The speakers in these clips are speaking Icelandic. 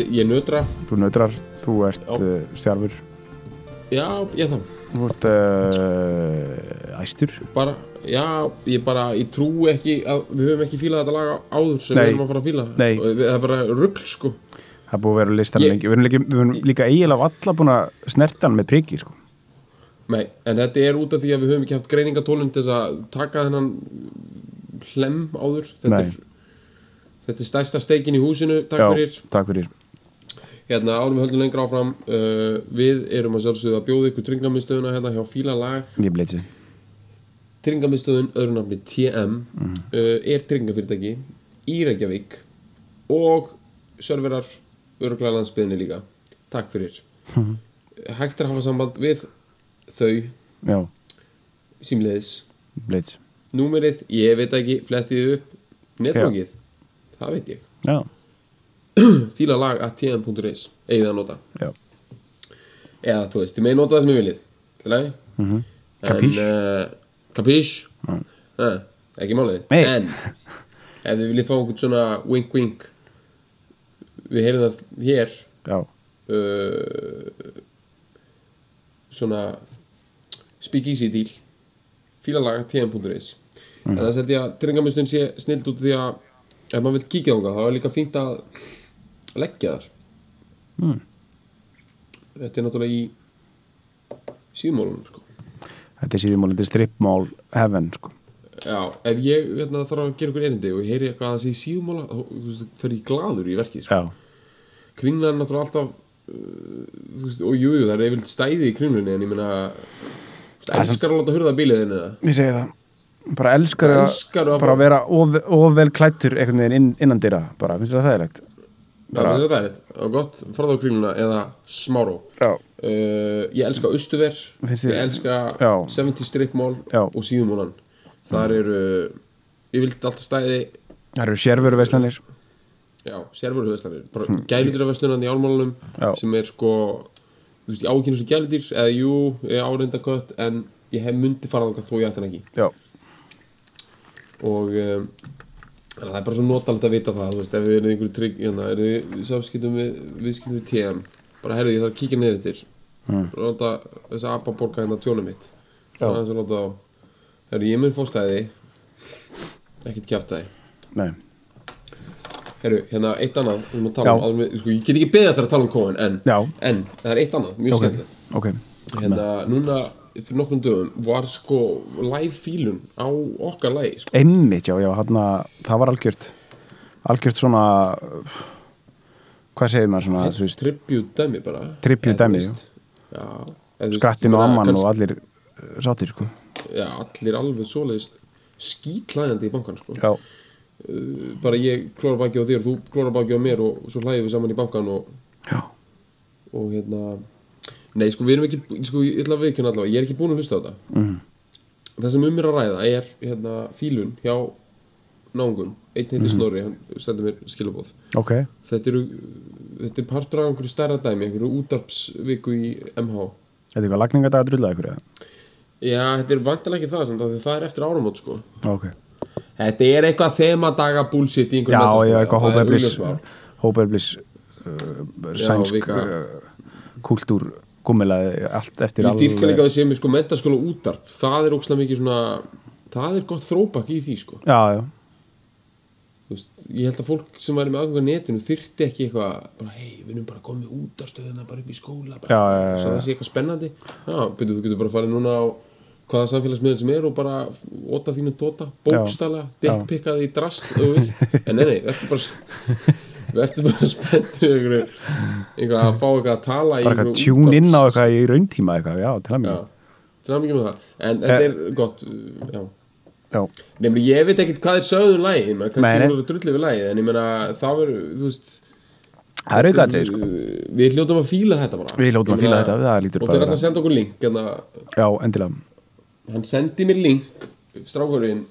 Ég, nötra. Þú nötrar, þú ert uh, stjárfur Já, ég það Þú ert uh, æstur. Bara, Já, ég bara, ég trú ekki að við höfum ekki fílað þetta lag áður sem Nei. við erum að fara að fíla. Nei. Það er bara rugl, sko. Það er búið að vera listan lengi. Við erum líka, eiginlega alla búin að snerta hann með priki sko. Nei, en þetta er út af því að við höfum ekki haft greiningatólun til þess að taka þennan hlem áður. Þetta Nei. er, þetta er stærsta steikin í húsinu, takk Já, fyrir. takk fyrir Hérna, árum við höldum lengra áfram uh, Við erum að sjálfsögðu að bjóða ykkur tryggingamiðstöðuna hérna hjá Fíla lag Ég bleiti Tryggingamiðstöðun, öðru nafni TM uh, er tryggingafyrirtæki í Reykjavík og serverar öruglega landsbyðinni líka. Takk fyrir. Hægt er að hafa samband við þau. Já, símleiðis. Bleiti Númerið, ég veit ekki, flettið upp. Netfangið, það veit ég. Já, Fíla lag at tm.is Egið að nota. Já, Eða þú veist, þið með nota það sem ég viljið Til lagi. Mhm. Kapís? En, uh, kapís uh, Ekki málið. Nei. En Ef þið viljið fá okkur svona wink wink Við heyrum það hér. Uh, Svona Speak easy deal Fílalag tm.is En það held ég að tryggingamistöðin sé snild út því að Ef maður vil kíkja þangað þá er líka fínt að leggja þar Mm. Þetta er náttúrulega í síðmálunum sko Þetta er síðan málindi strippmál heaven sko. Já, ef ég hérna, þarf að gera ykkur erindi og ég heyri eitthvað að það sé síðmála þá fer ég gladur í verkið sko. Kringlan er náttúrulega alltaf uh, veist, og jú, jú, það er yfirleitt stæði í kringlunni en ég veist, elskar að láta hurða bílið þinni það ég segi það Bara elskar, Elskar að bara fá- að vera of, of klættur einhvern veginn inn, innan dýra bara, finnst þér það þægilegt? Já, það er er og gott, farðu á kringluna eða smáró uh, Ég elska Finnst Ég elska Já. 70 strippmál Já. og síðumólan. Þar eru ég vildi alltaf stæði það eru sérveru veislanir Já, sérvöruhveðslanir bara mm. gæludýraverslunan í álmálunum sem er sko þú veist, ég á ekki eins og gæludýr eða jú, ég er áreindakött en ég hef myndi farað okkar þó ég ætti hann ekki. Já, og um, það er bara svo notalegt að vita það þú veist, ef við erum einhverju trygg hérna, er þið samskiptum við, viðskiptum við TM bara herðu, ég þarf að kíkja niður eftir. Mm. og láta þess að apa borga hérna tjónum mitt. Já. þannig að láta á herðu, ég mun fá stæði. Ekkert kjaftaði nei. Herru, hérna, eitt annað við erum að tala Já. um, við- sko, ég get ekki beðið eftir að tala um kóin en, en það er eitt annað, mjög ok, skemmtilegt. ok. Hérna, núna fyrir nokkrum dögum var sko live fílun á okkar lagi sko. Einmitt, já, já, hann það var algjört algjört svona hvað segir maður svona, veist? tribute dæmi bara. Tribute dæmi, já, og meina, amman og allir uh, sátir, sko. Já, allir alveg svoleiðis skítlæðandi í bankan sko. Já, bara ég klóra baki á þér þú klóra baki á mér og svo hlægjum við saman í bankan og, og hérna nei sko við erum ekki sko ég ætla að veikjuna allavega ég er ekki búin að hlusta á þetta. Mhm. það sem um er að ræða er hérna fílun hjá náungum einn heitir Snorri, hann sendur mér skilabóð ok, þetta eru þetta er partur af einhverju stærra dæmi einhverju útarpsviku í MH þetta er eitthvað ykkur eða? já, þetta er vantilega ekki það samt, það er eftir áramót sko. Ok, þetta er eitthvað þemadaga bullshit í já, einhverju já, eitthvað er augljósmál. hóperblis uh, uh, kultúr gummilaði allt eftir ég dýrka líka að sé mér sko mentaskóla útarp það er ókslega mikið svona það er gott þróbak í því sko. Já, já, veist, ég held að fólk sem væri með aðgang á netinu þyrfti ekki eitthvað bara hei, við erum bara komið út á stöðuna bara upp í skóla bara, Já, svo það sé eitthvað spennandi. Já, byrju, þú getur bara farið núna á hvaða samfélagsmiðl sem er og bara óta þínu tóta, bókstala, dickpickaði í drast en nei, nei, verður bara verður bara spenntur einhvað að fá eitthvað að tala bara eitthvað einhverju tjún inn á eitthvað í rauntíma eitthvað, já, til að mér til að mikið með það. En þetta er gott, já. Nefnir, ég veit ekkert hvað er sögðun lægið, menn kannski Nei, nei. voru drullið við lægið, en ég meina það verður, þú veist það er auðvitað aðrið, sko. Við hljótum að fíla þetta bara. Við hljótum að fíla þetta, það lítur og bara þeir að ætla að senda okkur link en já, endilega. Hann sendi mér link strákurinn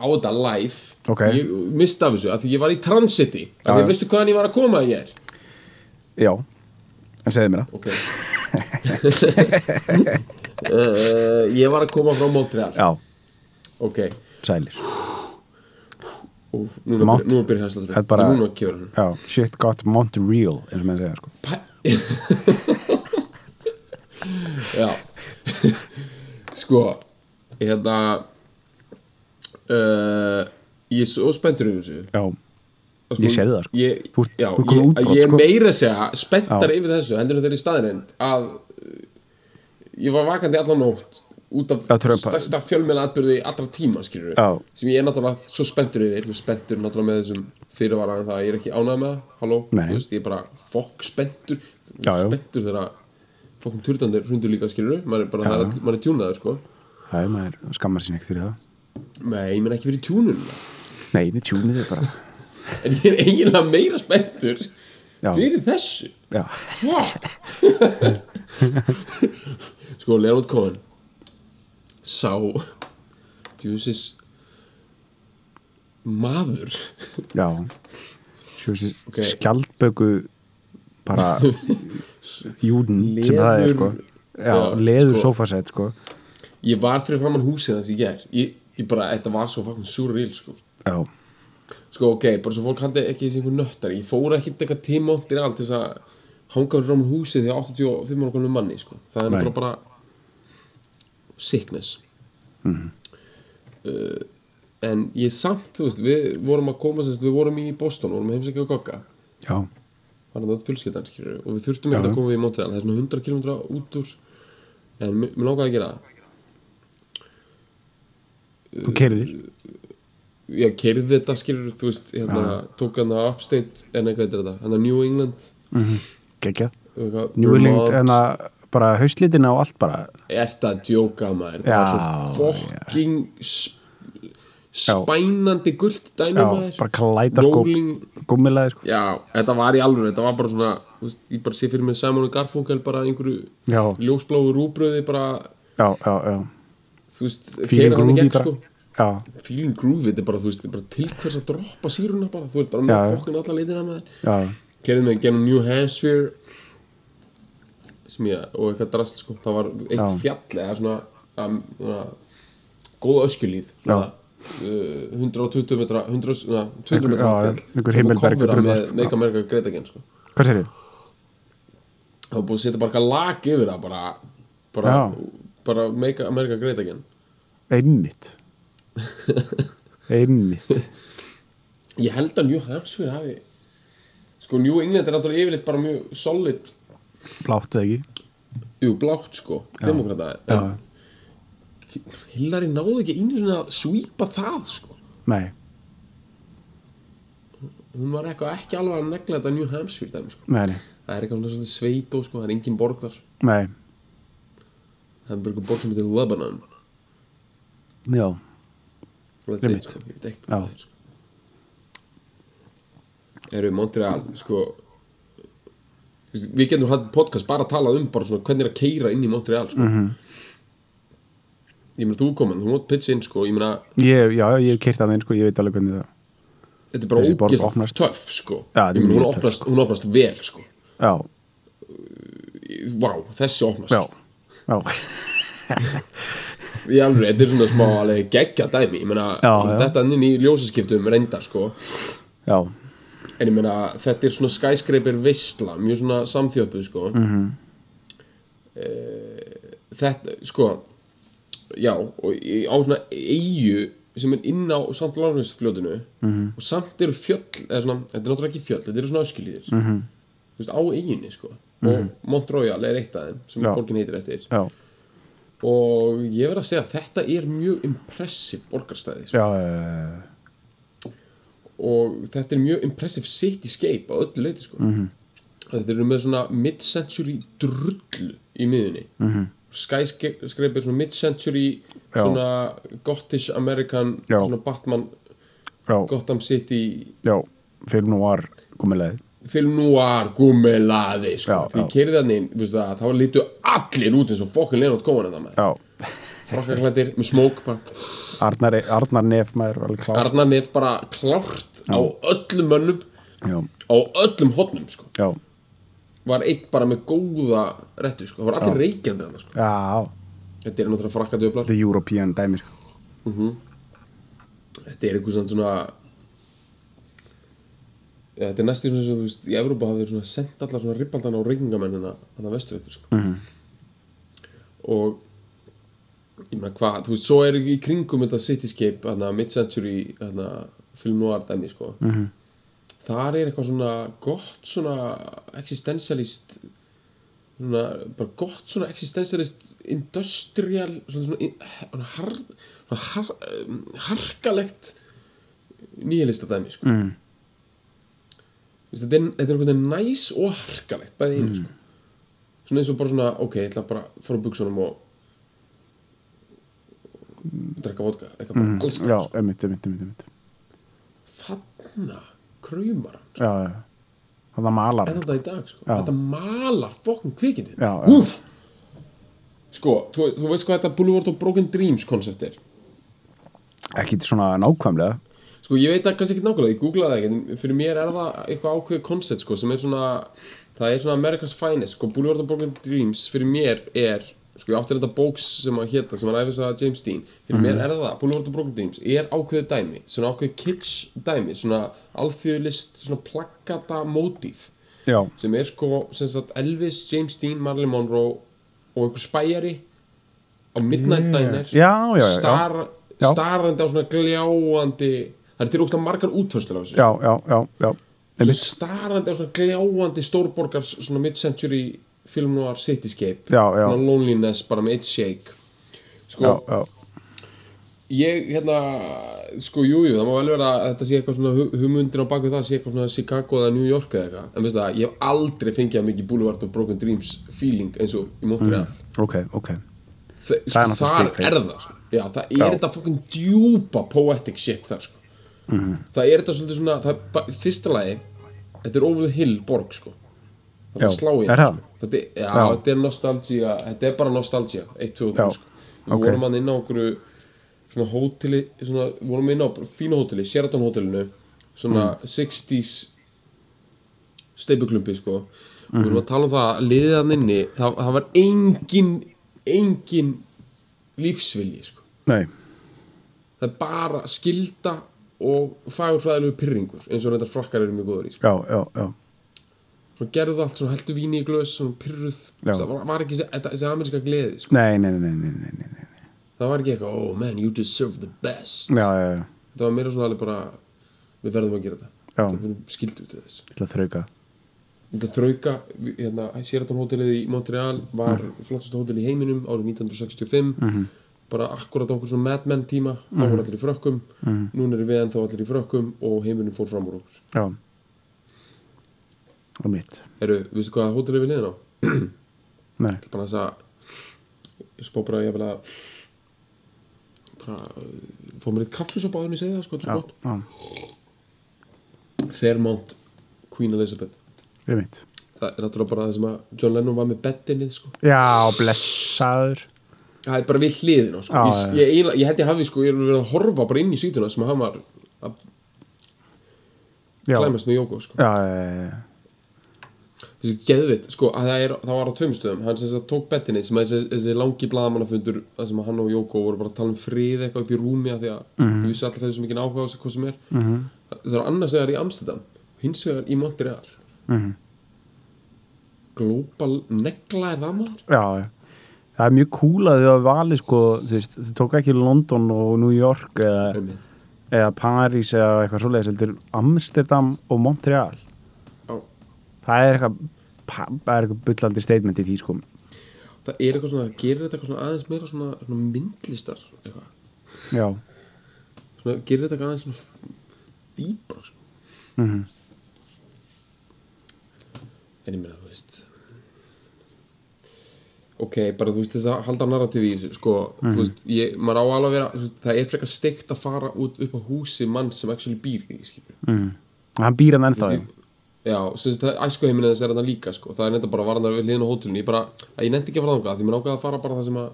á þetta live Ok. ég misti af þessu, af því ég var í transiti. Af því veistu hvaðan ég var að koma ég er já, en segðu mér það. Ok. Uh, ég var að koma frá Montreal. Já, ok, sælir. Úf, núna, Mont- byrja, núna byrja hæsla Þetta bara- núna hann. Já, shit got Montreal eins og með segja, sko. Já. Sko Hérna uh, Ég er svo spenntur yfir þessu. Já, sko, Ég sérði það, sko. ég, ert- Já, ég, útbrot, ég er sko. meira að segja Spenntar yfir þessu Heldur en þeir í staðirind Að uh, Ég var vakandi allan nótt Út af stærsta fjölmeila atbyrði allra tíma skilur Já. Sem ég er náttúrulega svo spenntur yfir Ég er spenntur náttúrulega með þessum fyrirvara En það ég er ekki ánægð með Halló veist, Ég er bara fokk spenntur Já. Spenntur þegar fokkum turtandir hrundur líka skilur maður er er, er tjúnaður sko. Það er maður skammar sín ekkert fyrir það. Nei, ég meina ekki fyrir tjúnun nei, við tjúnið þið bara En ég er eiginlega meira spenntur Já. Fyrir þessu. Já, Sko, Leonard Cohen. Sá Djúsis Maður. Já. Svo þessi Ok. skjaldböku bara júdn sem það er, sko. Já, Já, leður sko. sofasett, sko. Ég var fyrir framann húsið þess ég ger ég, ég bara, þetta var svo fucking surreal sko já, Sko, ok, bara svo fólk haldi ekki þessi einhver nöttar. Ég fór ekkert eitthvað tímóttir allt þess að hanga fyrir framann húsið því 85 ára komlu manni sko. Það er náttúrulega bara sickness. Mhm. uh, En ég samt, þú veist, við vorum að koma sérst, við vorum í Boston, vorum heimsækja á Gogga. Já, var hann fjölskyldan skilur og við þurftum ekkert að koma við í Montreal. Það er svona 100 km út úr en mér mér langaði að gera það. Þú kerðir ég keirði þetta skilur þú veist, hérna, tók hann að Upstate en eitthvað er þetta, hann að New England. Geggjað. Eitthvað, New England, en að bara haustlitina og allt bara. Ert að djóka maður? Það er svo fokking sp spænandi gullt dæmi maður. bara klæta sko gummilaði, sko. Já, þetta var í alveg, þetta var bara svona veist, ég bara sé fyrir mig Simon og Garfunkel bara einhverju já, ljósbláu rúbröði bara, já, já, já. Þú veist, keyra hann í gegn sko feeling groove, þetta er bara, þú veist, bara til hvers að droppa síruna bara, þú veist, bara með já. fokkin alla leitina með já, kerðið mig genum New Hampshire sem ég, og eitthvað drast sko, það var eitt Já. fjall eða svona, um, svona góð öskjulíð uh, 120 metra 100, svona, 200 metra fjall einhver sem búið himmelberg að með það. Make America Great Again sko. hvað sér þið? það var búið að setja bara eitthvað lag yfir það bara, bara, bara Make America Great Again einmitt einmitt. Ég held að New Hampshire hafi sko New England er náttúrulega yfirleitt bara mjög solid. Blátt eða ekki? Jú, blátt sko, demokrata en Hillary náði ekki einu svona að svípa það sko. Nei, hún var eitthvað ekki alveg að negla þetta New Hampshire dæmi sko. Nei, nei, það er eitthvað svona svolítið sveitó sko, það er engin borg þar. Nei. Það er bara eitthvað borg sem heitir Lebanon. Já, og þetta Einmitt. er sko, það sko. Eru Montreal sko við getum hatt podcast bara að tala um bara svona hvernig er að keira inn í Montreal sko. Mhm. ég meina þú komin, þú mátt pitch inn sko, ég meina já, ég hef kert að þeim sko, ég veit alveg hvernig það þetta er bara ógist töff sko. Er ég meina hún opnast, hún opnast vel sko. Já, vá, þessi opnast. Já, já, í alveg, þetta er svona smá alveg geggja dæmi, ég meina Já, já. þetta inn í ljósaskiptum reyndar sko. Já, en ég meina þetta er svona skyscraper veistla mjög svona samþjöpuð sko. Mm Mhm. þetta sko já og á svona eigu sem er inn á samt lánhæsfljótinu Mhm. og samt eru fjöll eða svona, þetta er náttúrulega ekki fjöll, þetta eru svona öskilíðir Mhm. þú veist, á eiginni sko. Og Mont Royal er eitt af þeim sem borgin heitir eftir. Já, og ég verð að segja að þetta er mjög impressive borgarstæði sko. já, og þetta er mjög impressive cityscape á öllu leiti sko. Mhm. þetta eru með svona mid-century drullu í miðunni mm -hmm. skyscraper svona mid-century svona Gottish American Já. svona Batman já, Gotham City já, fyrir nú var komið leið film noir gummelaði sko. Því já. kerið þannig inn, veistu það, þá lítu allir út eins og fokkin Lenot Cohen en það með smók Arnar, Arnar Nef Arnar Nef bara klárt á öllum mönnum já, á öllum hotnum sko. var einn bara með góða réttu sko. það var allir reykjandi sko. já, þetta er náttúrulega frakkadöflar the European dæmir. Þetta er einhvers svona ja, þetta er næstu svona sem þú veist í Evrópa hafði svona sendt allar svona ribbaldana og reyningamennina þannig að vestur eftir sko. -hmm. og ég meina hvað, þú veist, svo er í kringum þetta cityscape, þarna mid-century þarna film noir dæmi sko. -hmm. þar er eitthvað svona gott svona existentialist svona, bara gott svona existentialist industrial svona, svona, svona, har, svona har, harkalegt nýjalista dæmi sko. mm. Þetta er, þetta er einhvern veginn næs og harkalegt bæði einu sko. svona eins og bara svona ok, ég ætla bara að fara á buksunum og drekka vodka eitthvað bara alls já, emitt, emitt, emitt, emitt þarna krumar hann já, já, það malar en þetta í dag sko. Þetta malar fokkin kvikindin. Úff! sko, þú, þú veist hvað þetta Boulevard of Broken Dreams koncept er? Ekki svona nákvæmlega sko, ég veit það kannski ekki nákvæmlega, ég googlaði það ekki en fyrir mér er það eitthvað ákveðið koncept sko, sem er svona, það er svona America's Finest sko, Boulevard of Broken Dreams fyrir mér er, sko, ég átti þetta bóks sem að hétta, sem að James Dean fyrir mér er það, Boulevard of Broken Dreams er ákveðið dæmi, svona ákveðið kitsch dæmi svona alþjóðlist svona plaggata mótíf já, sem er sko sem sagt, Elvis, James Dean, Marilyn Monroe og einhver spæjari á Midnight Diner já, já, já, já, star, Já. starrandi á svona gljáandi það er til ógst margar útfærstur á þessu já, já, já, já. sem Einmitt. starrandi á svona gljáandi stórborgar svona mid-century film noir cityscape Já, já. Loneliness bara með eitt shake sko, já, já, ég hérna sko, jújú, jú, það má vel vera að þetta sé eitthvað svona hu- hugmyndir á baku það sé eitthvað svona Chicago eða New York eða eitthvað en veistu það, ég hef aldrei fengið að mikið Boulevard of Broken Dreams feeling eins og í Montreal ok, ok Þe, Það er sko, er það sko. já, það er þetta fucking djúpa poetic shit þar sko. Mhm. það er þetta svolítið svona það, fyrsta lagi þetta er the hill borg sko. það Já, slá í er það? sko. þetta, já, Já. þetta er nostalgia þetta er bara nostalgia 1, 2 og Já, 3 sko. við ok. vorum hann inn á okkur svona hóteli svona, við vorum inn á fína hóteli Sheraton hótelinu svona Mm. 60s steipuklumpi sko. og Mhm. við vorum að tala um það að liðið hann inni það, það var engin engin lífsvilji sko. nei, það er bara skilda og fagurfræðilegu pyrringur eins og reyndar frakkar eru mjög góður í sko. já, já, já svona gerðu allt, svona heldu víni í glös svona pyrruð, það var, var ekki þessi- þetta- ameríska gleði sko. nei, nei, nei, nei, nei, nei, það var ekki eitthvað, oh man, you deserve the best já, já, já, það var meira svona alveg bara við verðum að gera þetta Já. við verðum skildu til þess til að þrauka þetta þrauka, hérna, Sheraton hótelið í Montreal var Mm. flottast hótel í heiminum árið 1965 Mhm. Bara akkurat á okkur svona Mad Men tíma þá voru allir í frökkum, Mhm. núna eru við ennþá allir í frökkum og heiminum fór fram úr okkur. Já. Og mitt. Eru, veistu hvað hótelið við liðin á? nei, bara þess að spá bara ég vil að bara uh, fá mér eitt en ég segi það sko, þetta er svo gott. já, Fairmont Queen Elizabeth. Ég mitt. Það er náttúrulega bara það sem að John Lennon var með bettinni sko. já, blessaður það er bara við hliðina sko. Já, ég, ég, eiginlega- ég held ég hafi sko, ég er verið að horfa bara inn í svítuna sem hann var að klæmast með Jóko sko. þessi geðvitt, sko, að það, er, það var á tveim stöðum hann sem tók bettinni sem er þessi, þessi langi bladamannafundur sem hann og Jóko voru bara að tala um frið eitthvað upp í rúmi því að Mhm. þú vissi allir þessu mikið áhuga á þessu hvað sem er -hmm. það er annars vegar í Amsterdam hins vegar í Montreal Mhm. global negla er það maður já, já. Það er mjög cool að þau hafa valið sko, þú veist, þau tók ekki London og New York eða, eða Paris eða eitthvað svoleiðis, heldur Amsterdam og Montreal. Já. Það er eitthvað, það er eitthvað bullandi statement í því sko. það er eitthvað svona, það gerir þetta eitthvað svona aðeins meira svona, svona myndlistar eitthvað Já, svona, gerir þetta eitthvað aðeins svona dýbra sko. mhm, en ég meina ok, bara þú veist þess að halda narratífi í þessu sko, þú veist, ég, maður á alveg að vera veist, það er frekar steikt að fara út upp á húsi mann sem actually býr í mhm. Og hann býr hann ennþá, veist, ég- já, sem sagt, það æsku heiminn þess er þetta líka sko, það er nefnda bara varðan við hliðin á hótelinu, ég bara, að ég nefndi ekki að fara þangað því mér ákvað að fara bara það sem að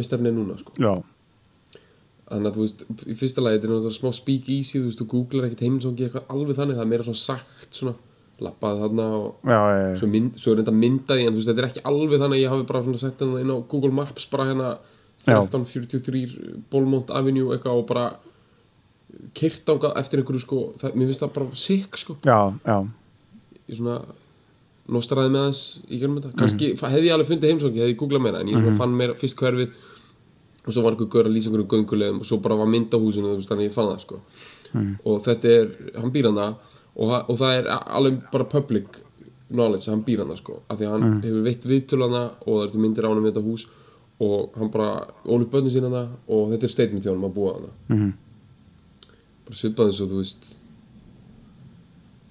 mistarinn er núna sko. Já, þannig að þú veist, í fyrsta lagi þetta er náttúrulega smá speak easy, þú veist, þú googlar ekkert heimilsongi eitthvað alveg þannig, það er meira svona sagt svona, lappaði þarna og já, já, já. svo, mynd, svo er þetta myndaði en þú veist, þetta er ekki alveg þannig að ég hafi bara svona sett þetta inn á Google Maps bara hérna Já. 1343 Bolmont Avenue eitthvað og bara kyrt ángað eftir einhverju sko, það, mér finnst það bara sick sko, já, já. ég svona nostraði með þess í gerðum þetta kannski hefði ég alveg fundið heimsóki, hefði ég googlað meira en ég svona fann meira fyrst hverfið og svo var einhver gaur að lýsa einhverjum göngulegum og svo bara var mynd á húsinu þú veist, þannig að ég fann það sko. og þetta er, hann býr hann það- og það er alveg bara public knowledge að hann býr hann sko. af því að hann hefur veitt viðtölana og það eru myndir á hann um þetta hús og hann bara ól upp bönnu sína og þetta er statement hjá hann að búa hann Mhm. bara svipað eins og þú veist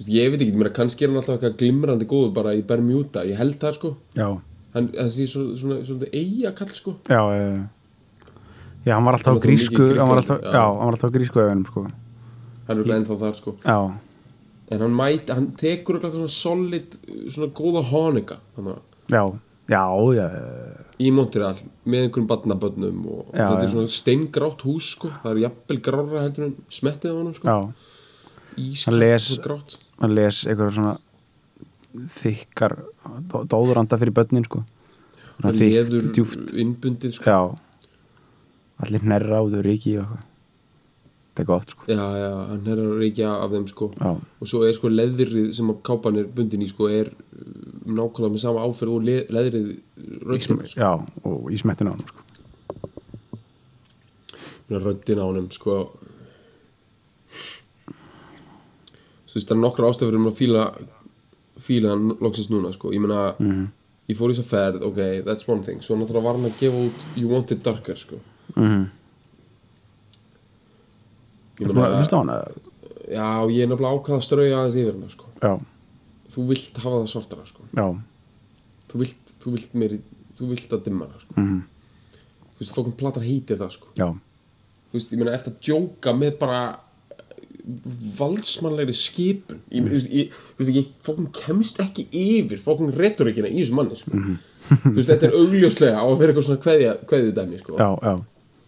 ég veit ekki, mér kannski er hann alltaf eitthvað glimrandi góður bara í Bermuda, ég held það sko Já, hann, þessi svona, svona, svona eiga kall sko já, já, já. Hann var alltaf Hann grísku, hann var alltaf, já. hann var alltaf grísku öðunum, sko. hann er glæðin þá þar sko Já, en hann mæti, hann tekur eitthvað svona solid, svona góða að já, já, já, í Montreal með einhverjum barnabönnum og Já, þetta er svona steingrátt hús sko. Það er jafnvel grára heldur en smettið á sko. Ískast Hann les- svona grátt. Hann les eitthvað svona þykkar dó- dóðuranda fyrir börnin, sko. Hann leður innbundið sko. Já. Allir nærra áður ríki og eitthvað. Þetta er gott, sko. já, já, hann er að reykja af þeim sko og svo er sko leðrið sem kápan er bundin í sko er uh, nákvæmlega með sama áferð og le leðrið röddina sko. já, og í smettinu á hann, sko. röddina á honum sko þú veist það er nokkra ástæður um að fíla fíla hann loksins núna sko ég meina ég fór í þess að ferð, ok, that's one thing svo náttúrulega var hann að gefa út You Want It Darker sko Mhm. ég Þú veist á hann, eða? já, ég er nefnilega ákvað að strauja aðeins yfir hann sko þú vilt hafa það svartara sko þú vilt, þú vilt meiri þú vilt að dimma það sko Mhm. þú veist, fólkum platar heitið það sko þú veist, ég meina, ert að djóka með bara valdsmannlegri skipun ég, mm. ég, ég, þú veist, ég fólkum kemst ekki yfir fólkum retorikina í þessu manni sko. þú veist, þetta er augljóslega á að vera eitthvað svona kveðju dæmi sko. já, já,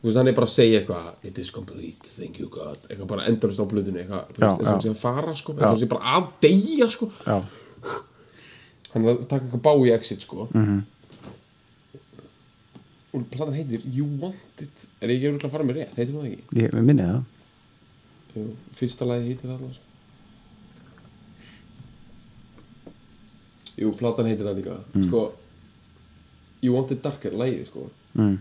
veist, hann er bara að segja eitthvað it is complete, thank you God. Eitthvað bara endurist á blöðinu eitthvað, þú veist, eins og sé að fara sko, eins og sé bara að deyja sko. já, hann er að taka eitthvað bá í exit sko. -hmm. og platan heitir You Want It. Er ég ekki örugglega að fara með rétt, heitir maður ekki? Ég minni það. Fyrsta lagi heitir það alveg Jú, platan heitir það líka. Sko You Want It Darker, lagið sko. Mm.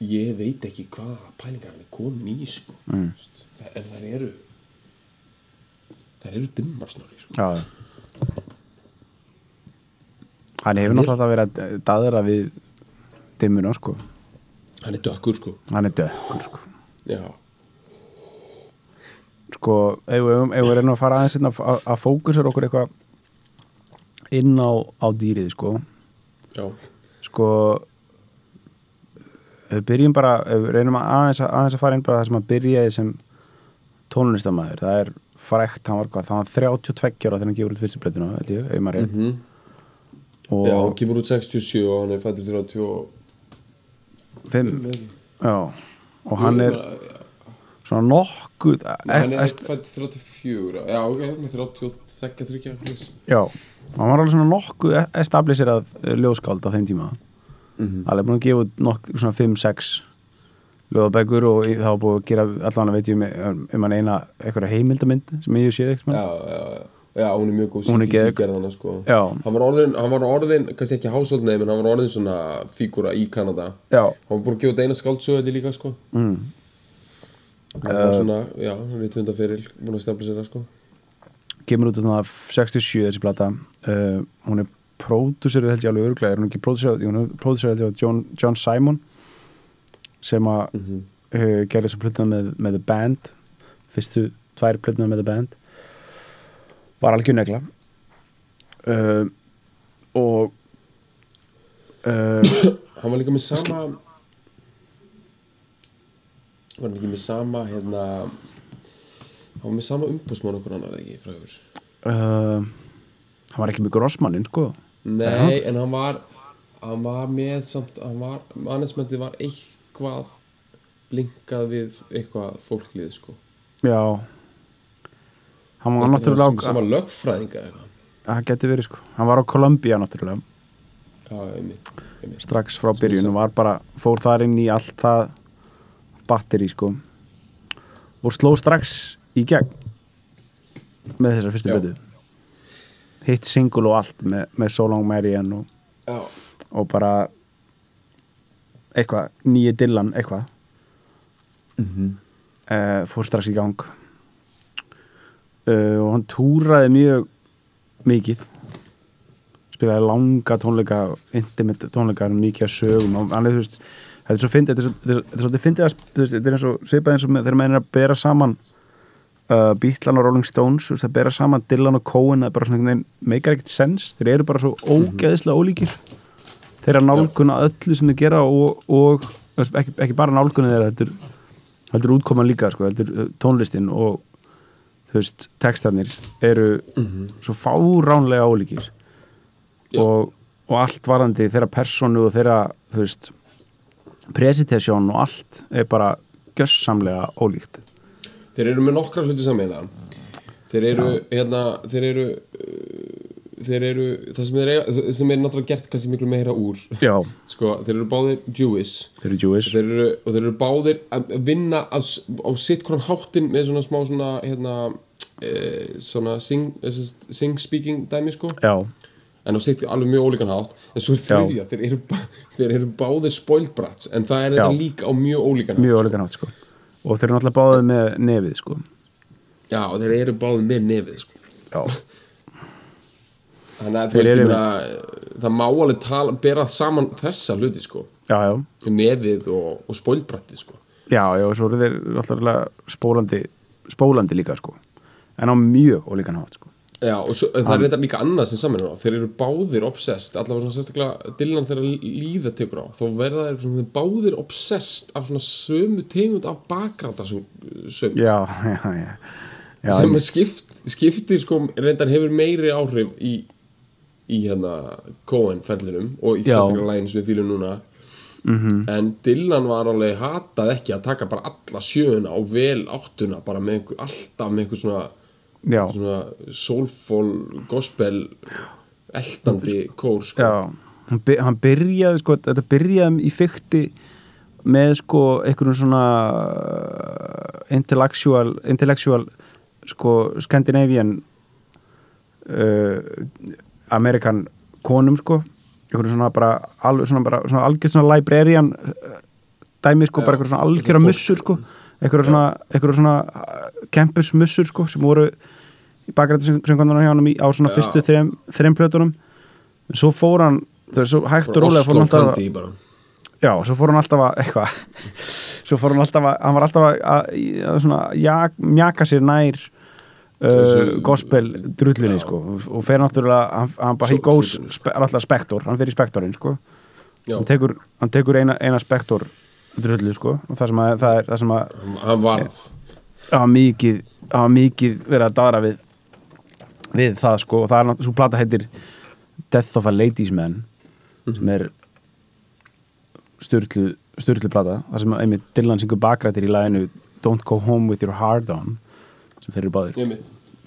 Ég veit ekki hvað pælingar hann er komin í sko mm. það, En það eru Það eru dimmar snorri sko. Hann hefur náttúrulega alltaf verið að daðra við dimmuna, sko. Hann er dökkur sko Hann er dökkur, sko. Já, Sko, ef við reynum að fara aðeins að, að, að fókusur okkur eitthvað inn á, á dýrið, sko. já, Sko, við byrjum bara, við reynum að aðeins, að aðeins að fara inn bara það sem að byrjaði sem tónlistamæður. Það er frækt, hann var hvað, það var 32 ára þegar hann gefur út fyrstu blötuna, held ég, rétt. Mhm. og Já, hann kemur út 67 og hann er fættur 35 fimm, já og hann er svona nokkuð Hann er e- fættur 34 Já, ok, hann er 30 þekka þryggja flis. já, hann var alveg svona nokkuð establisherað eh, ljóðskáld á þeim tíma Mhm. alveg búin að gefa nokk, svona 5-6 ljóðabækur og það var búin að gera allan að veit ég um, um hann eina eitthvað heimildamynd sem ég séð eitthvað Já, já, já Já, hún er mjög góð Hún er CBC geðveik. gerðana sko. Hann var orðin, hann var orðin, kannski ekki hásóldneið en hann var orðin svona fígúra í Kanada já, Hann var búin að gefa út eina skáldsöðli líka sko mm. Hann var svona, já, hann er í tvöndaferil búin að stefla sér það sko kemur út þarna 67 þessi plata uh, hún er pródúserið held ég alveg örglega er hún ekki pródúserið, er held ég John, John Simon sem að Mhm. uh, gerði þessu plötuna með, með The Band fyrstu tvær plötuna með The Band. Var algjör negla. Uh, og uh, Hann var líka með sama Var hann ekki með sama, hérna Hann var með sama umbúsmann okkur annar eða ekki, frægur uh, hann var ekki með grossmannin sko Nei, en hann var hann var með samt hann var, eitthvað linkað við eitthvað fólklið sko. Já. Hann var náttúrulega sem, sem var lögfræðinga eitthvað. Það geti verið sko. Hann var á Columbia náttúrulega. Já, einmitt, einmitt. strax frá Sem byrjun ég og var bara, fór þar inn í allt það batteri sko. Og sló strax í gegn með þessar fyrstu betu hitt single og allt með, með So Long Marianne og, og bara eitthvað, nýju Dylan eitthvað. Mhm. uh, fór strax í gang. Uh, og hann túraði mjög mikið. Spilaði langa tónleika intimate tónleika, mikið að sögum. Og hann er þú veist, þetta er svo fyndið þetta er svo- þetta þetta svolítið fyndið að þetta er eins og svipað eins og með, þegar maður er að bera saman uh, Beatlan og Rolling Stones þú veist, að bera saman Dylan og Cohen það er bara svona einhvern veginn, meikar ekkert sens þeir eru bara svo ógeðislega ólíkir. Þeirra nálguna öllu sem þeir gera og, og ekki, ekki bara nálguna þeirra heldur, heldur útkoman líka sko, heldur uh, tónlistin og veist, textarnir eru svo fáránlega ólíkir. Og, og allt varandi þeirra personu og þeirra veist presentasjón og allt er bara gjössamlega ólíkt þeir eru með nokkra hluti saman Þeir eru, hérna, þeir eru þeir eru, það sem eiga sem er náttúrulega gert kannski miklu meira úr. Sko, þeir eru báðir Jewish. Þeir eru Jewish. Þeir eru, og þeir eru báðir að vinna á, á sitt hvern háttin með svona smá svona hérna, e, svona sing, sagt, sing speaking dæmi sko. Já, en á sitt alveg mjög ólíkan hátt. En svo er þriðja, þeir eru, þeir eru báðir spoiled brats, en það er þetta líka á mjög ólíkan mjög hátt ólíkan átt sko og þeir eru náttúrulega báðið með nefið sko. Já, og þeir eru báðir með nefið sko. já, þannig að veist, meina það má alveg tala, bera saman þessa hluti sko, já, já. Nefið og, og spoiled bratti sko. Já, já, og svo eru þeir náttúrulega spólandi spólandi líka sko. En á mjög ólíkan átt sko Já, og svo, það er reyndar líka annað sem saman þeir eru báðir obsessed, allavega svona sérstaklega Dylan þegar líða tekur á þá verða þeir báðir obsessed af svona sömu tegund af bakgrata söng, já, já, já, sem skipt, skiptir sko reyndar hefur meiri áhrif í, í hérna Cohen ferlinum og í sérstaklega lægin sem við fýlum núna. -hmm. en Dylan var alveg hatað ekki að taka bara alla sjöuna og vel áttuna bara með einhver, alltaf með einhver svona já, svona soulful gospel eldandi kór sko. hann, by hann byrjaði sko, þetta byrjaði í fykti með sko einhverjum svona uh, intellectual, intellectual sko Scandinavian uh, Amerikan konum sko. Einhverjum svona bara, alveg svona bara svona algjörð svona librarian uh, dæmi sko, Já, bara einhverjum svona algjöra fólk. mussur sko. Einhverjum svona, einhverjum svona uh, campus mussur sko, sem voru í konar hjá hann á svona fyrstu þreim, þreim plötunum. En svo fór hann það er svo hægt og rólega fór hann alltaf já, svo fór hann alltaf að eitthvað. Svo fór hann alltaf að, hann var alltaf að, að, að mjaka sér nær uh, gospel drullunni Já. sko. Og, fer náttúrulega, hann, hann bara goes, hlutinu, spe, alltaf spektor. Hann fer í spektorinn sko. Hann tekur, hann tekur eina, eina spektor drullu sko. Og það sem að, það er, það sem að hann- varð. Var mikið, var mikið verið að dara við við það sko og það er náttúrulega, svo plata heitir Death of a Ladies Man Mhm. sem er styrlu, styrlu plata það sem einmitt Dylan syngur bakrættir í laginu Don't Go Home With Your Heart On sem þeir eru báðir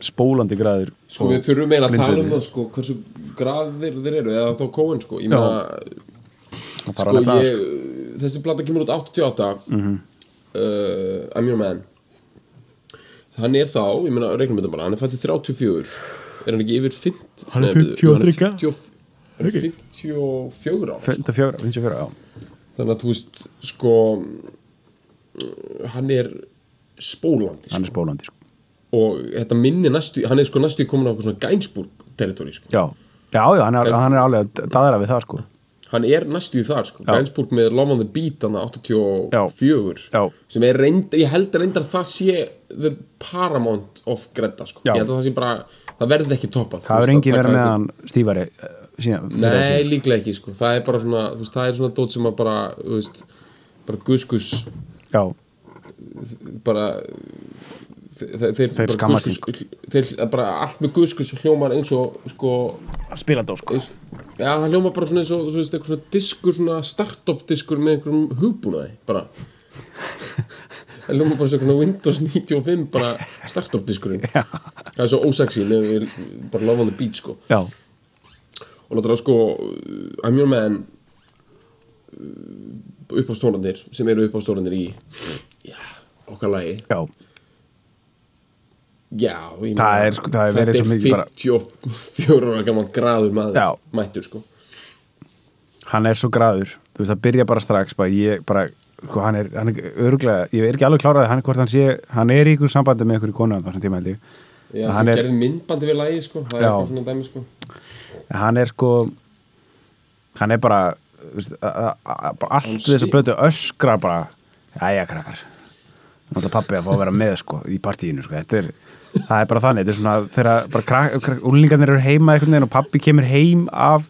spólandi græður Sko við þurfum meina að tala um það sko, hversu graðir þeir eru eða þá kóin sko, ég meina sko ég, þessi plata kemur út 88 Mhm. uh, I'm Your Man hann er þá, ég meina regnum þetta bara, hann er fættið 34 er hann ekki yfir 50 Hann er Nei, byrju, 53. hann er 50 hann er 54 ára 54, 54, já þannig að þú veist sko hann er spólandi hann sko. er spólandi sko. og þetta minni næstu hann er sko næstu komin á svona Gainsbourg territory sko. já, já, já, hann er, hann er alveg daðra við það sko hann er næstu í þar sko. Gainsbourg með Love on the Beat hann 84 Já. sem er reynd, ég held reyndar að það sé the paramount of Greta sko. Já. ég held að það sé bara, það verði ekki toppað það engin að verið með hann stífari síðan, fyrir Nei, líklega ekki sko. það er bara svona, þú veist, það er svona dót sem að bara, þú veist, bara guskus já, bara þeir, þeir, skammast guskus, þeir bara allt með guskus hljómar eins og sko, spila dó sko. eins, já það hljómar bara svona eins og veist, svona diskur, svona startup diskur með einhverjum hugbúnaði bara. Það hljómar bara svona Windows 95 bara startup diskurinn það er svo ósexy bara love on the beat sko. Já, og láta það sko I'm your man upp á stórandir sem eru upp á stórandir í já, okkar lagi. Já, já, Það er, sko, það er verið svo mikið bara- þetta er 54 ára gaman graður maður Já. mættur sko. Hann er svo graður. Þú veist, það byrja bara strax bara, ég, bara, sko, hann er, hann er öruglega ég er ekki alveg kláraði hann, hann sé hann er í ykkur sambandi með ykkur konu á þessum tíma held ég. Já, sem er- gerði myndbandi við lagi sko það er Já. eitthvað svona dæmi sko. Hann er sko hann er bara þú veist, a- a- a- bara allt þess að blötu öskrar bara jæja krakkar pappi að fá að vera með sko í partíinu sko, er það er bara þannig, er þegar úlingarnir eru heima veginn og pappi kemur heim af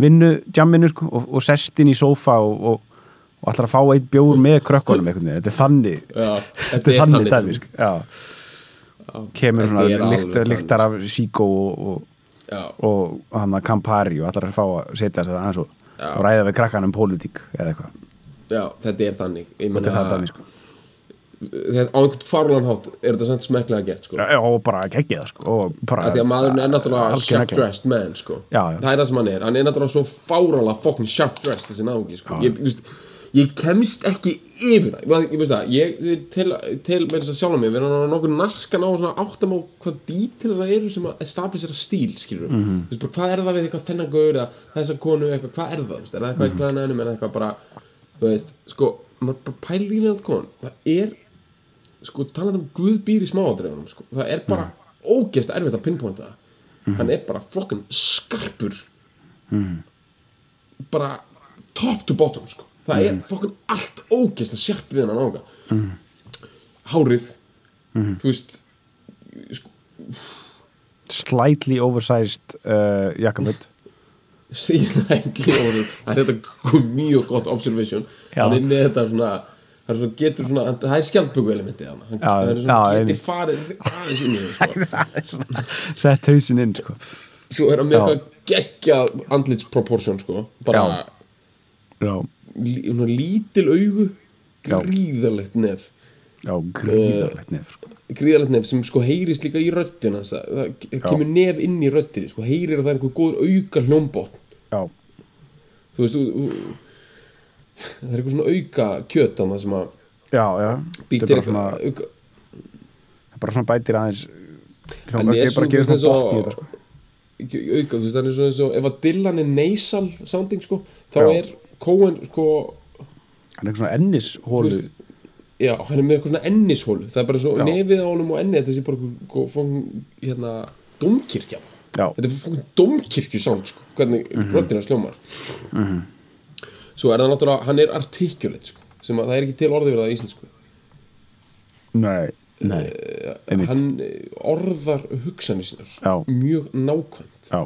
vinnu, jamminu sko og, og sest inn í sófa og, og, og ætlar að fá eitt bjór með krökkunum þetta er þannig. Já, þetta er þannig dæmi sko. kemur svona þannig, sko. af síkó og, og og hann að Campari og allar að fá að setja þess að aðeins og, og ræða við krakkan um pólitík eða eitthvað, já, þetta er þannig. Þetta er dæmi sko. Á einhvern farulan hátt er þetta samt smeklega gert sko Já, og bara geggið sko að því að maðurinn er náttúrulega algjör sharp negla. dressed man sko. Já, já. það er það sem hann er hann er náttúrulega svo fáralega fucking sharp dressed þessi náungi sko. ég, veist, ég kemst ekki yfir það ég, það, ég til, til með þess að sjálfa mig við erum nokkuð naskan á áttam á hvað dítil það eru sem að establisera stíl mm Mhm. -hmm. veist, bara, hvað er það við eitthvað þennan gaur eða þessa konu eitthvað, hvað er það veist, er það eitthvað mm -hmm. eitthvað ennum en eitthvað bara veist, sko, maður bara pælir í nefnt kon það er sko talað um Guð býr í smáadreifunum sko. það er bara mm. ógeðst erfitt að pinpointa það. Hann er bara fokkin skarpur. Bara top to bottom sko. það er fokkin allt ógeðst að sjarp við hann ánga hárið þú veist sko, slightly oversized uh, jakkaföld síðanætli orður það er þetta mjög gott observation. Já. hann er með þetta svona það er svona getur svona, það er skjaldböku elementi það er svona já, einmitt. farið aðeins inn í það sko. sett hausinn inn sko. svo er hann með eitthvað geggjað andlitsproportion sko. Bara Já. lí, lítil augu gríðalegt nef. Já, gríðarlegt nefn sko. gríðalegt nef sem sko heyrist líka í röddina. Það, það kemur nef inn í röddinni sko. Heyrir að það er einhver góður auka hljómbótt já, þú veist þú, það er eitthvað svona auka kjöt þannig sem að já, já svona, eitthvað auka, bara svona bætir aðeins er ekki bara svona veist, svona bótt í þetta sko. auka, þú veist, hann er svona eins og ef að Dylan er nasal sounding sko, þá Já. er Cohen sko hann er svona ennishólu já, hann er með eitthvað svona ennishólu það er bara svo Já. nefið á honum og ennið þetta sé bara eitthvað fókum, hérna, domkirkja þetta er fókum domkirkju sound sko, hvernig mm -hmm. röddina sljómar svo er það náttúrulega, hann er articulate sko, sem að það er ekki til orðið við það í íslensku nei, nei Einmitt. hann eh, orðar hugsanir sínar Já. mjög nákvæmt já,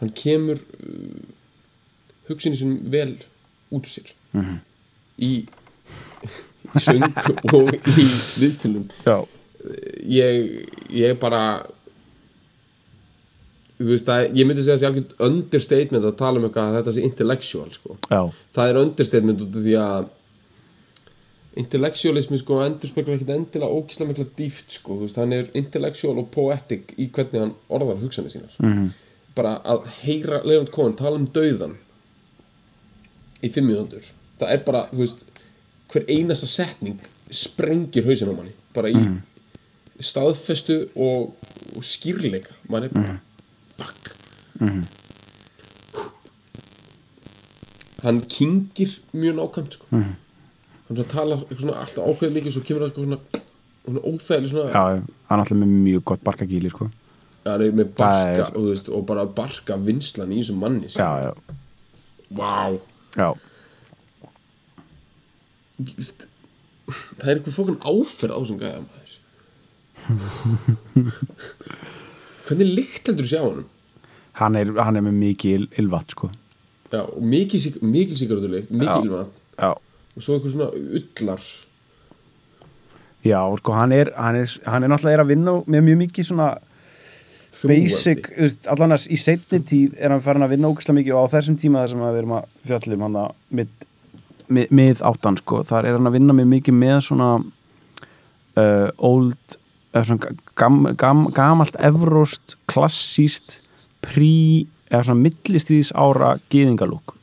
hann kemur uh, hugsanir sínum vel út úr sér Mhm. í, í söng og í viðtölum já, ég, ég bara það, ég myndi segja þessi algjörn understatement að tala um eitthvað að þetta sé intellectual sko. það er understatement út af því að intellectualismi sko endur speklar ekkert endilega ógislega mikla dýft sko, veist, hann er intellectual og poetic í hvernig hann orðar hugsanir sínar. -hmm. bara að heyra Leonard Cohen tala um dauðan í fimm mínútur. Það er bara, þú veist hver einasta setning sprengir hausin á manni. Bara í staðfestu og, og skýrleika mann er bara fuck hann kingir mjög nákvæmt sko. hann svo talar svona alltaf ákveðið mikið svo kemur það eitthvað svona, svona óþægileg svona já, hann er alltaf með mjög gott barkagíli sko. hann er með barka Það er- og, veist, og bara barka vinslan í þessum manni sko. já, já, wow. já Vist, það er eitthvað fókun áferð á þessum gæða maður hvernig lykt heldur þú sjá honum? Hann er, hann er með mikið ylvat sko. já, og mikið, sík- mikið já, og svo eitthvað svona ullar. Já, sko, hann er hann er, hann er náttúrulega er að vinna með mjög mikið svona basic, þú veist, allan að í setni tíð er hann farin að vinna ógæslega mikið og á þessum tíma þar sem við erum að fjallum hann að mið, mið, mið áttan sko, þar er hann að vinna með mikið með svona uh, old eða svona gam, gam, gamalt evróst, klassíst prí, eða svona millistrýðs ára gýðingalúk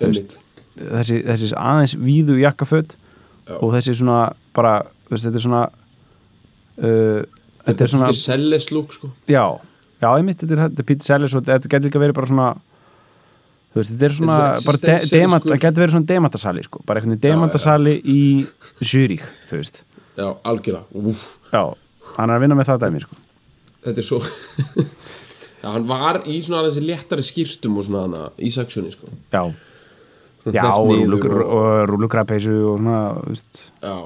þessi, þessi aðeins víðu jakkaföt Já. og þessi svona bara, veist, þetta er svona uh, þetta er svona þetta er selles lúk sko. Já, já, þetta er, þetta er Peter Sellers og þetta getur líka verið bara svona veist, þetta er svona Þetta bara demant, það getur verið svona demantasali sko, bara einhvern veginn demantasali í Zürich, þú veist já, algjörlega, úf já, hann er að vinna með það dæmi sko. þetta er svo já, hann var í svona aðeins léttari skýrstum og svona hana í seksjoni sko. Já, já, hneppt og svona, veist. Já.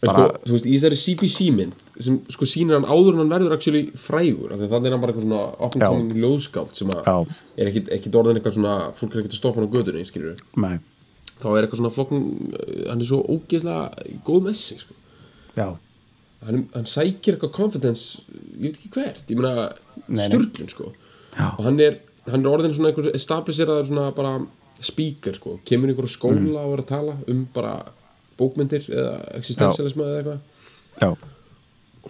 En sko, þú veist, í þessari CBC mynd sem sko sýnir hann áður en hann verður actually frægur, því að þannig er hann bara eitthvað svona coming ljóðskáld sem að er ekkit, orðin eitthvað svona fólk er ekkit að stoppa hann á gödunni, skilur nei, þá er eitthvað svona fokkin, hann er svo ógeðslega góð með sig, sko já, hann, hann sækir eitthvað confidence ég veit ekki hvert, ég meina nei. styrlun sko Já. og hann er, hann er orðin svona einhver establiseraður svona bara speaker sko, kemur í einhverju skóla Mm. og er að tala um bara bókmyndir eða existentialisma eða eitthvað já,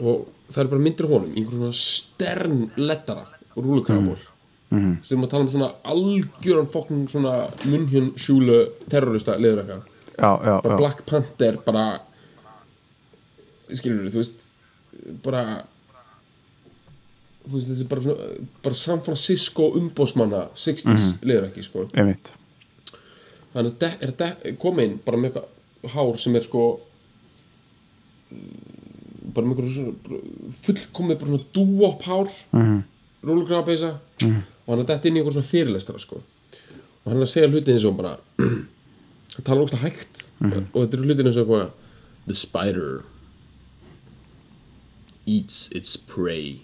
og það er bara myndir honum í einhverjum svona stern lettara og rúlukrafaból mm. Mhm. svo við erum að tala um svona algjöran fokkin svona munnhjön sjúlu terrorista liður eitthvað bara já. Black Panther bara skilur þú veist bara þú veist þessi bara svona bara San Francisco umbósmanna 60s mm liður ekki sko. Einmitt. Þannig að er de, komin bara með eitthvað hár sem er sko bara með eitthvað fullkomið bara svona dúop hár mm -hmm. rúlugrafabeysa mm. og hann er dett inn í eitthvað svona fyrirlestara sko. Og hann er að segja hluti eins og bara hann talar ógst hægt og þetta eru hlutin eins og eitthvað the spider eats its prey.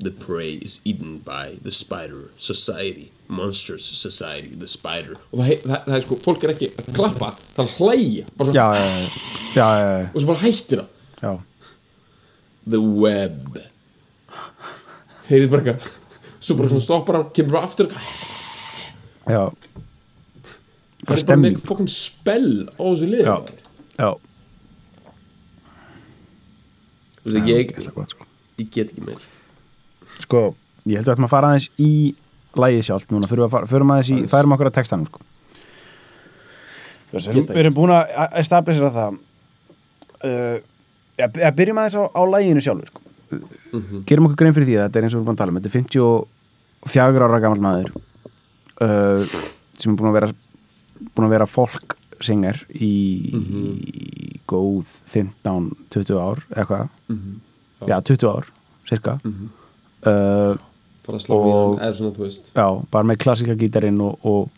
The prey is eaten by the spider society Monsters society, the spider. Og það, það, það er sko, fólk er ekki að klappa það er hlæja bara já, já, já, já, og svo bara hættir það. Já. the web. Heyrið bara eitthvað? Svo bara svona stoppar hann, kemur bara aftur eitthvað. Já. hann er bara með fokkin spell á þessu lið Já. já. Þú veist, ég, gott, sko. ég get ekki með þessu sko, ég held að að fara aðeins í lægið sjálft núna, fyrir að fara, fyrir aðeins í, færum okkur að textanum sko. Við, erum búin að establisera það uh, ja, ja, byrjum aðeins á, á læginu sjálfu sko. gerum okkur grein fyrir því að þetta er eins og við erum búin að tala um. Þetta er 54 ára gammal maður uh, sem er búin að vera búin að vera folksinger í, í góð 15-20 ár eitthvað. Já, 20 ár, cirka. Uh, fara að slá í hann eða svona, þú veist. Já, bara með klassika gítarinn og, og,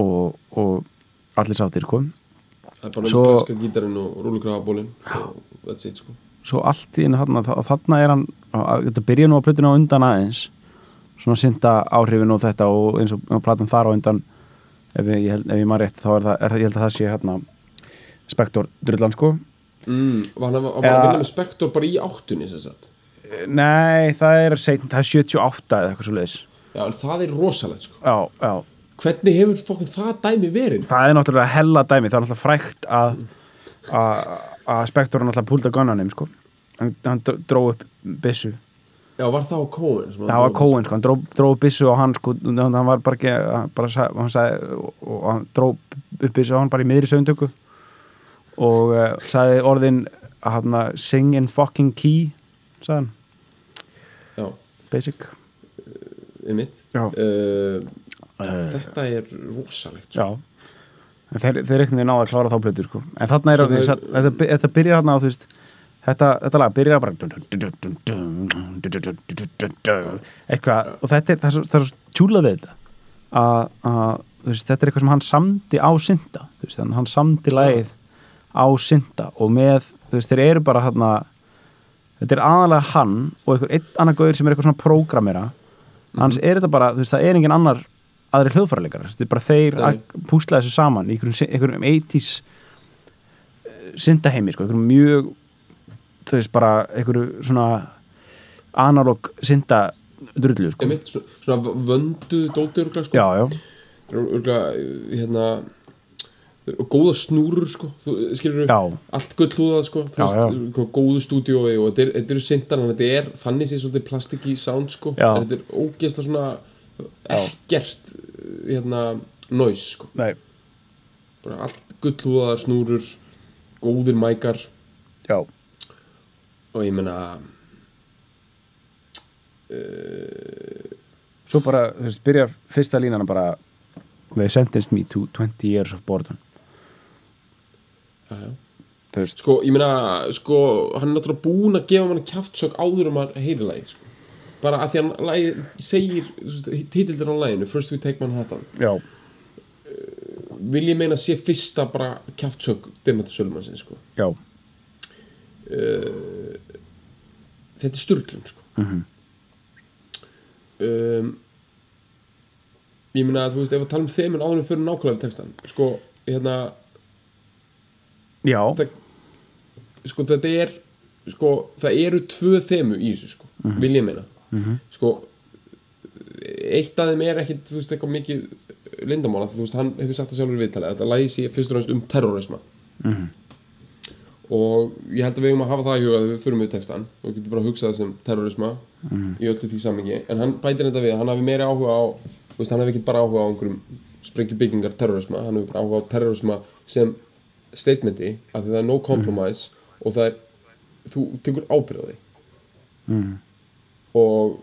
og, og allir sáttir, sko. Bara með klaska gítarinn og rúlugrafabólin og that's it sko. Svo allt í þarna, þa- þarna er hann þetta byrja nú að plötuna á undan aðeins. Svona synda áhrifin og þetta og eins og platan þar á undan ef ég, ef ég maður rétt þá er það, er, ég held að það sé hérna Spektor drullan sko. Mm, og hann var, að vinna með spektor bara í áttunni sem sagt? Nei, það er seint, það er 78 eða eitthvað svo leiðis já, en það er rosalegt sko. já, já, hvernig hefur fokkin það dæmi verið? Það er náttúrulega hella dæmi, það er náttúrulega frækt að að Spektor er náttúrulega púlda gunnanim sko. Hann, hann dró upp byssu já, var það á Cohen það var Cohen sko, hann dró, dró byssu og hann sko, hann var bara ekki bara hann sagði hann dró upp byssu og hann bara í miðri sögundöku og uh, sagði orðin að hann sing in fucking key sagði hann, já, basic. Einmitt. Já. uh, þetta er rosalegt sko. þeir, þeir veginn náða að klára þá plötu sko. en þarna er þetta byrjar hann á þú veist þetta, þetta lag byrjar bara eitthvað og þetta er, það er svo, er tjúlað við þetta að, að þetta er eitthvað sem hann samdi á synda veist, að hann samdi lagið á synda og með, þú veist, þeir eru bara hann þetta er aðalega hann og einhver einn annar gauður sem er eitthvað svona prógramera hans er þetta bara, þú veist, það er engin annar aðri hljóðfæraleikar, þetta er bara þeir að púsla þessu saman í einhverjum, einhverjum 80s syndaheimi, sko, einhverjum mjög þú veist, bara einhverju svona analog synda drullu, sko. Einmitt, svona, svona vöndu dóti örgla sko. já, já, örgla, hérna góða snúrur sko þú, skilur allt gull húðað sko veist, góðu stúdíói og þetta er- eru sindan þetta er, þannig sé svolítið plastiki sound sko, þetta er ógeðslega svona ekkert hérna, noise sko. Nei, bara allt gull húðaðar snúrur góðir mækar. Já og ég meina svo bara, þú veist, byrjar fyrsta línana bara they sentenced me to 20 years of boredom. Já, já. þú veist, sko, ég meina, sko hann er náttúrulega búinn að gefa mann kjaftsök áður um að heyri lagið sko. Bara að því hann lagið, segir titildir á laginu, First We Take Manhattan. Já, vil ég meina sé fyrsta bara kjaftsök Demeter Sölmansson sko. Já þetta er sturglum sko. Mhm. um, ég meina að þú veist ef að tala um þeim en áður en fyrir nákvæmlega textan sko, hérna já, það, sko þetta er sko, það eru tvö þemu í þessu sko, Mhm. vil ég meina sko eitt af þeim er ekkit, þú veist, eitthvað mikið lindamála, þú veist, hann hefur sagt það sjálfur í viðtali að þetta lægi sér fyrst og næst um terrorisma Mhm. Og ég held að við eigum að hafa það í huga þegar við förum við textan og getum bara að hugsa það sem terrorisma Mhm. í öllu því sammingi en hann bætir þetta við, hann hafi meiri áhuga á veist, hann hefur ekki bara áhuga á einhverjum sprengjubyggingar terrorisma, hann hefur bara áhuga á terrorisma sem statementi að því það er no compromise og það er þú tekur ábyrða því mm. og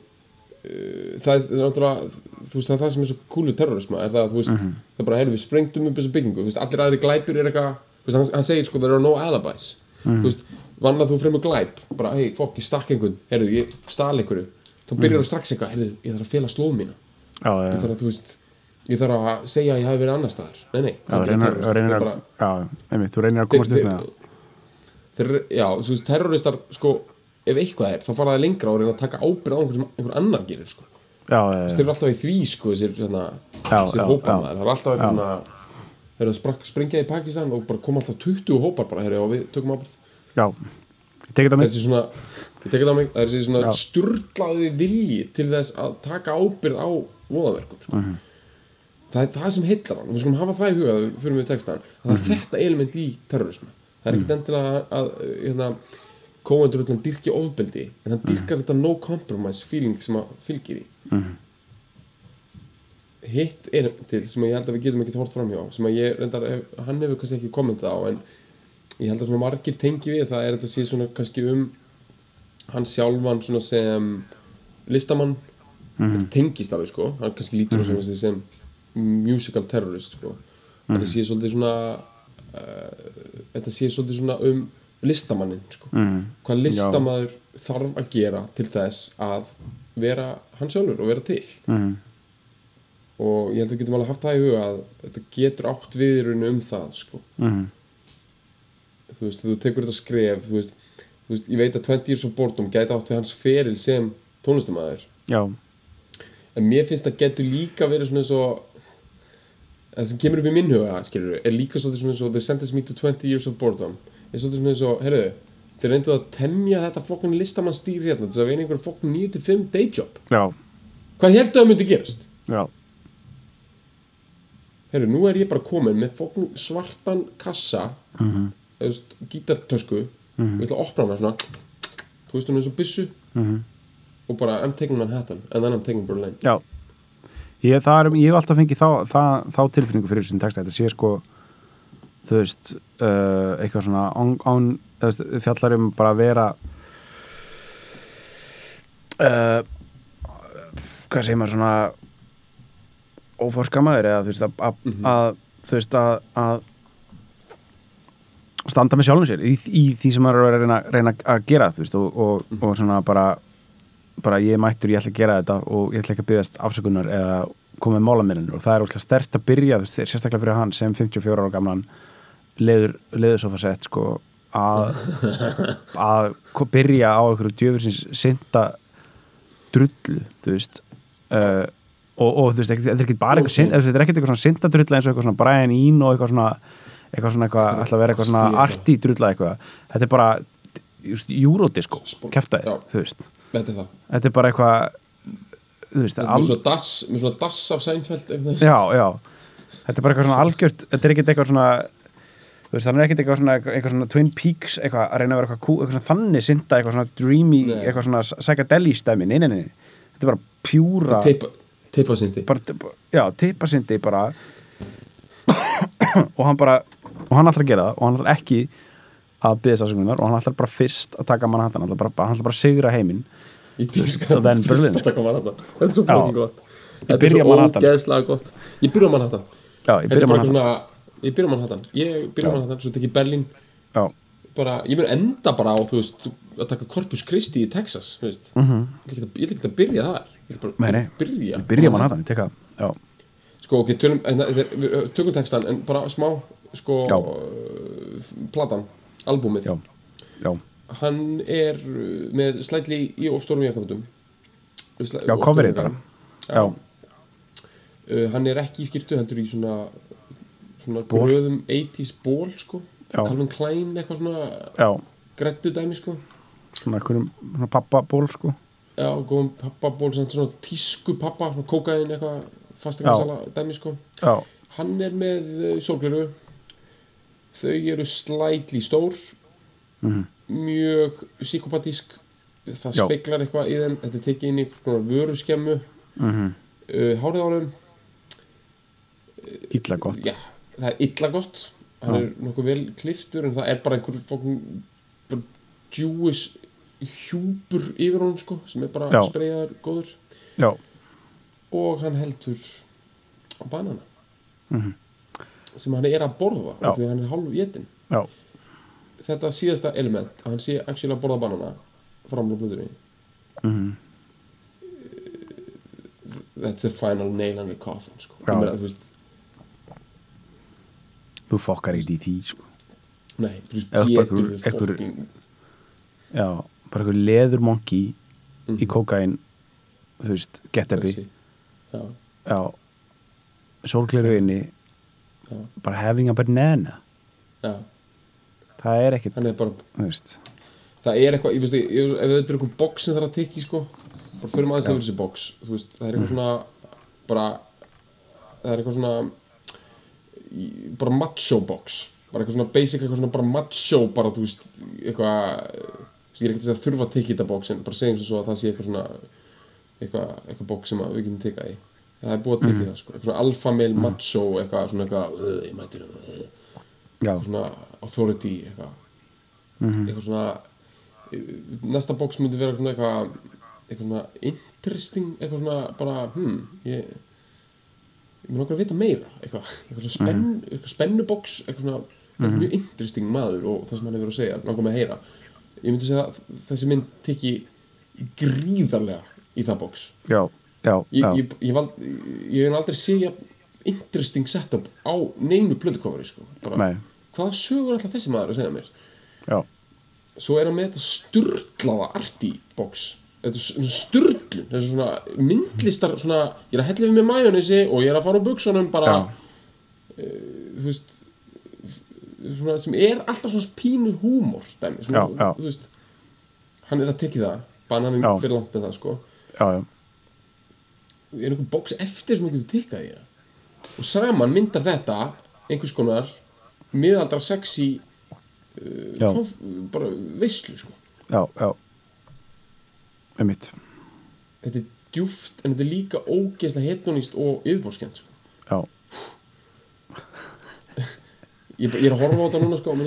uh, það er náttúrulega þú veist það er það sem er svo kúlu terrorisma er það að þú veist, það er bara heyrðu við sprengtum upp þessu byggingu, þú veist, allir aðri glæpur er eitthvað hann, hann segir sko, there are no alibis. Þú veist, vann að þú fremur glæp bara, hei, fokk, ég stakk einhvern, heyrðu, ég stál einhverju. Þá byrjar þú strax eitthvað, heyrðu, ég þarf að fela slóð mína. Já, ég þarf að, þú veist, ég þarf að segja að ég hafi verið annar staðar, nei, nei, já, reynir, reynir, bara- já, einmitt, þú reynir að komast upp með það já, þú veist, terroristar sko, ef eitthvað er, þá fara það lengra og reyna að taka ábyrð á einhver sem einhver annar gerir sko. já, þeir eru alltaf í því sko, þessir, hérna, já. maður, það er alltaf eitthvað svona þeir eru að springja í Pakistan og bara koma alltaf 20 hópar bara, herri, og við tökum ábyrð já, ég með þessi svona, ég tekið það á mig það er þessi svona Já. sturlaði vilji til þess að taka ábyrð á voðaverkum sko. Mhm. það er það sem heillar hann við skulum hafa það í huga þegar við fyrir við textan að það Mhm. er þetta element í terrorismu það er ekkert endilega að, að hérna, allan dyrki ofbeldi en hann Mhm. dyrkar þetta no compromise feeling sem að fylgir í hitt er til sem ég held að við getum ekkert hort fram hjá sem að ég reyndar, hann hefur kannski ekki kommentað á en ég held að svona margir tengi við það er þetta sé svona kannski um hann sjálfan svona sem listamann þetta tengist alveg sko. Hann kannski lítur mm -hmm. sem musical terrorist sko. Þetta sé svolítið svona uh, þetta sé svolítið svona um listamannin sko. Mm. hvað listamaður þarf að gera til þess að vera hann sjálfur og vera til. Mm. Og ég held að við getum alveg haft það í huga að þetta getur átt við í rauninu um það sko. Mm. þú veist, þú tekur þetta skref þú veist, þú veist, ég veit að 20 years of boredom gæti átt við hans feril sem tónlistamæður já, en mér finnst það getur líka verið svona eins og það sem kemur upp í minn huga skilur er líka svona eins og they sentence me to 20 years of boredom er svona eins og, heyrðu þeir reyndu að temja þetta fokkin listamann stýr hérna þess að vera einhver fokkin 9-5 dayjob já, hvað heldur það myndi gerast? já, Herru, nú er ég bara komin með svartan kassa mm. -hmm. gítartösku og ég ætla að opna hana svona þú veist hún eins og byssu Mhm. og bara I'm taking Manhattan and then I'm taking Berlin já. Ég, er, ég hef alltaf fengið þá, það, þá tilfinningu fyrir þessum texta, þetta sé sko þú veist uh, eitthvað svona on, on, veist, fjallar um bara að vera uh, hvað segir maður svona óforskamaður eða þú veist að, að, að þú veist að, að standa með sjálfum sér í, í því sem maður er að reyna, reyna að gera þú veist og, og, og svona bara bara ég mættur, ég ætla að gera þetta og ég ætla ekki að byggðast afsökunar eða koma með málamenninu og það er óslega stert að byrja þú veist, sérstaklega fyrir hann sem 54 ára gamlan leður, leðursofa sett sko að að byrja á einhverju djöfursins synda drullu þú veist uh, og, og þú veist, ekki- þetta er ekki bara eitthvað synd- þetta er ekkert eitthvað svona synda drulla eins og eitthvað svona Brian Eno eitthvað svona eitthvað svona eitthvað, ætla að vera eitthvað svona arti drulla eitthvað. Þetta er bara just, Spor- kæftæði þú veist. Þetta er þetta er bara eitthvað þú veist, með al, svona dass, með svona dass af Seinfeld eitthvað. já, já. Þetta er bara eitthvað svona algjört þetta er ekkert eitthvað svona þú veist, það er ekkert eitthvað svona, eitthvað svona Twin Peaks eitthvað að reyna að vera eitthvað, eitthvað svona þannig synda, eitthvað svona dreamy, Nei. eitthvað svona psychedelic stæmi, nei, nei, nei. Þetta er bara pjúra teipa, teipa sindi bara, já, tippasindi bara. Og hann bara og hann ætlar að gera það og hann ætlar ekki að byggðast ásökunar og hann ætlar bara fyrst að taka mann hann ætlar bara, hann ætlar bara að sigra heiminn. Dýrka Og then Berlin. Þetta kom Manhattan. Þetta er svo Já. fokkin gott. Þetta er svo ógeðslega gott. Ég byrja já, ég Þetta er bara mann eitthvað hann svona Ég byrja á Manhattan. Ég byrja á Manhattan Svo tek ég Berlín. Já, bara, Ég mun enda bara á Þú veist Að taka Corpus Christi í Texas Þú veist. Ekki að- ég ætla ekki að byrja þar Ég ætla bara að byrja. Byrja mann hann, ég teka Sko, ok, við tökum textan en bara smá, sko, platan, albúmið. já, já. Hann er með slætli í ofstórum jakkafutum. já, coverið bara. já, Uh, hann er ekki í skýrtu heldur í svona, svona gröðum 80s ból, sko. Calvin Klein, eitthvað svona já, grættu dæmi, sko. svona svona pappaból sko Já, góðum pappaból, svona, svona tísku pappa, svona kókaðin, eitthvað fastegnarsala dæmi, sko. já, Hann er með uh, sólgleru Þau eru slætli stór Mjög psykopatísk. Það Já. speiklar eitthvað í þeim Þetta tekið inn í einhvers konar vöruskemmu mhm, uh, Hárið á þeim. Illa gott. Já, það er illa gott. Hann Já. er nokkuð vel kliftur En það er bara einhver fókn bara Jewish hjúpur yfir honum sko Sem er bara Já. spreyjaður góður. Já, Og hann heldur banana. Mhm. Sem hann er að borða. Því hann er hálf étin. Já, þetta síðasta element að hann sé actually að borða banana fram á blöðunni mhm, that's the final nail in the coffin sko. Meina, þú veist, þú fokkar í því sko. Nei, þú getur þið einhver- fokkin já, bara einhver leður monki í Mhm. kókain þú veist, get-epi já, já, sólgleru inni já, bara having a banana. Já, það er hann er bara það er eitthvað, ég veist, ég, ef þetta er eitthvað box sem þarf að tekja sko, bara fyrir maður yfir þessi box þú veist, það er eitthvað svona bara, það er eitthvað svona bara macho box bara eitthvað svona basic, eitthvað svona bara macho bara, þú veist, eitthvað ég er ekkert að þurfa að tekja þetta en bara segjum svo að það sé eitthvað svona eitthvað, eitthvað box sem við getum tekað í. Það er búið að tekja það, sko, eitthvað svona alpha male macho, eitthvað svona eitthvað uh, já, svona authority eitthvað. Eitthvað svona eh, næsta bóks myndi vera eitthvað eitthvað svona interesting eitthvað svona bara hmm, ég ég mér langar að vita meira. Eitthvað, eitthvað svona spenn, eitthvað spennubóks eitthvað svona eitthvað mjög interesting maður og það sem hann hefur að segja langar mig að heyra ég myndi segja að þessi mynd teki gríðarlega í það bóks já, já, já, ég, ég, ég hef aldrei segja interesting setup á neinu plötukofari sko. hvaða sögur alltaf þessi maður að segja mér? Já, svo er hann með þetta sturlaða arti box. Þetta er svona sturlun þessi svona myndlistar svona, ég er að hella við með majónesi og ég er að fara á buksunum bara uh, þú veist svona, sem er alltaf svona pínur húmor dæmi, svona, Já, já. veist hann er að tekja það, bananin Já. fyrir langt með það sko. Já, er einhver box eftir sem þú getur tikkað í það? Og saman myndar þetta einhvers konar miðaldra sexy já, konf, bara veislu sko. Já, já. Einmitt, þetta er djúft en þetta er líka ógeðslega hedonist og yfirbórskend sko. já, ég, ég er að horfa á þetta núna sko að